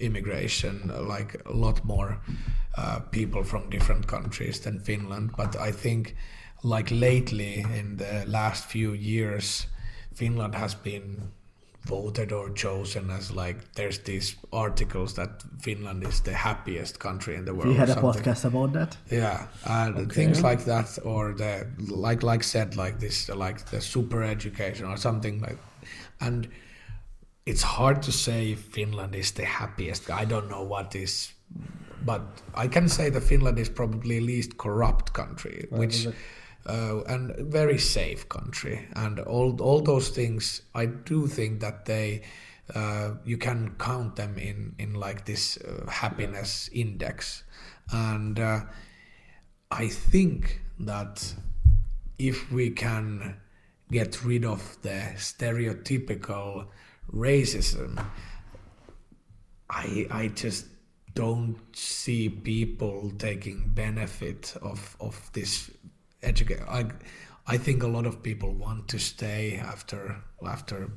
immigration, like a lot more uh, people from different countries than Finland. But I think like lately in the last few years, Finland has been voted or chosen as like there's these articles that Finland is the happiest country in the world. We had a podcast about that. Yeah, and things like that, or the like, like said, like this, like the super education or something like, and it's hard to say if Finland is the happiest. I don't know what is, but I can say that Finland is probably least corrupt country, which. Uh, and very safe country, and all all those things. I do think that they, uh, you can count them in in like this uh, happiness index, and uh, I think that if we can get rid of the stereotypical racism, I I just don't see people taking benefit of of this education. I I think a lot of people want to stay after after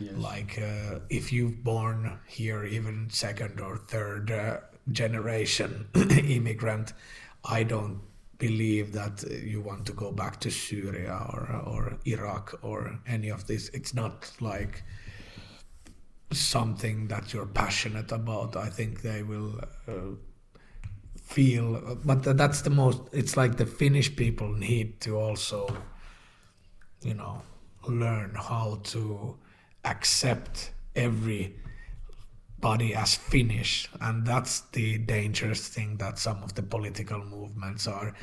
like uh, if you've born here even second or third uh, generation immigrant i don't believe that you want to go back to syria or or iraq or any of this it's not like something that you're passionate about i think they will uh, feel but that's the most it's like the finnish people need to also you know learn how to accept every body as Finnish, and that's the dangerous thing that some of the political movements are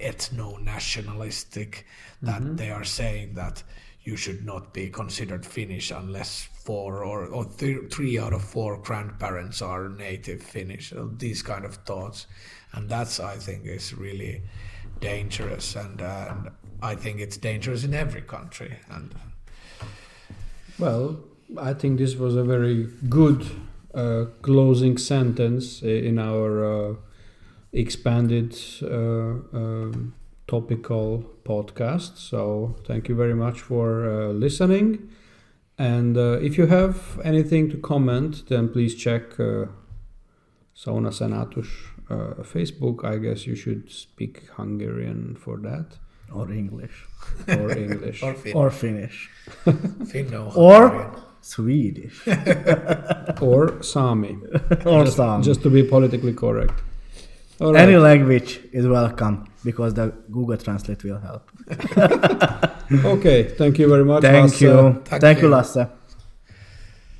ethno-nationalistic. That mm-hmm. they are saying that you should not be considered Finnish unless four or, or th- three out of four grandparents are native Finnish. Uh, These kind of thoughts, and that's I think is really dangerous, and, and I think it's dangerous in every country. And Well, I think this was a very good uh, closing sentence in our uh, expanded uh, um, topical podcast. So, thank you very much for uh, listening. And uh, if you have anything to comment, then please check uh, Sauna Senatus uh, Facebook. I guess you should speak Hungarian for that Or English. or English. or Finn, Or Finnish. Finno, Or- Swedish. or Sami. or just, some. just to be politically correct. All right. Any language is welcome because the Google Translate will help. Okay. Thank you very much. Thank Lasse. you. Thank Thank you, you. Lasse.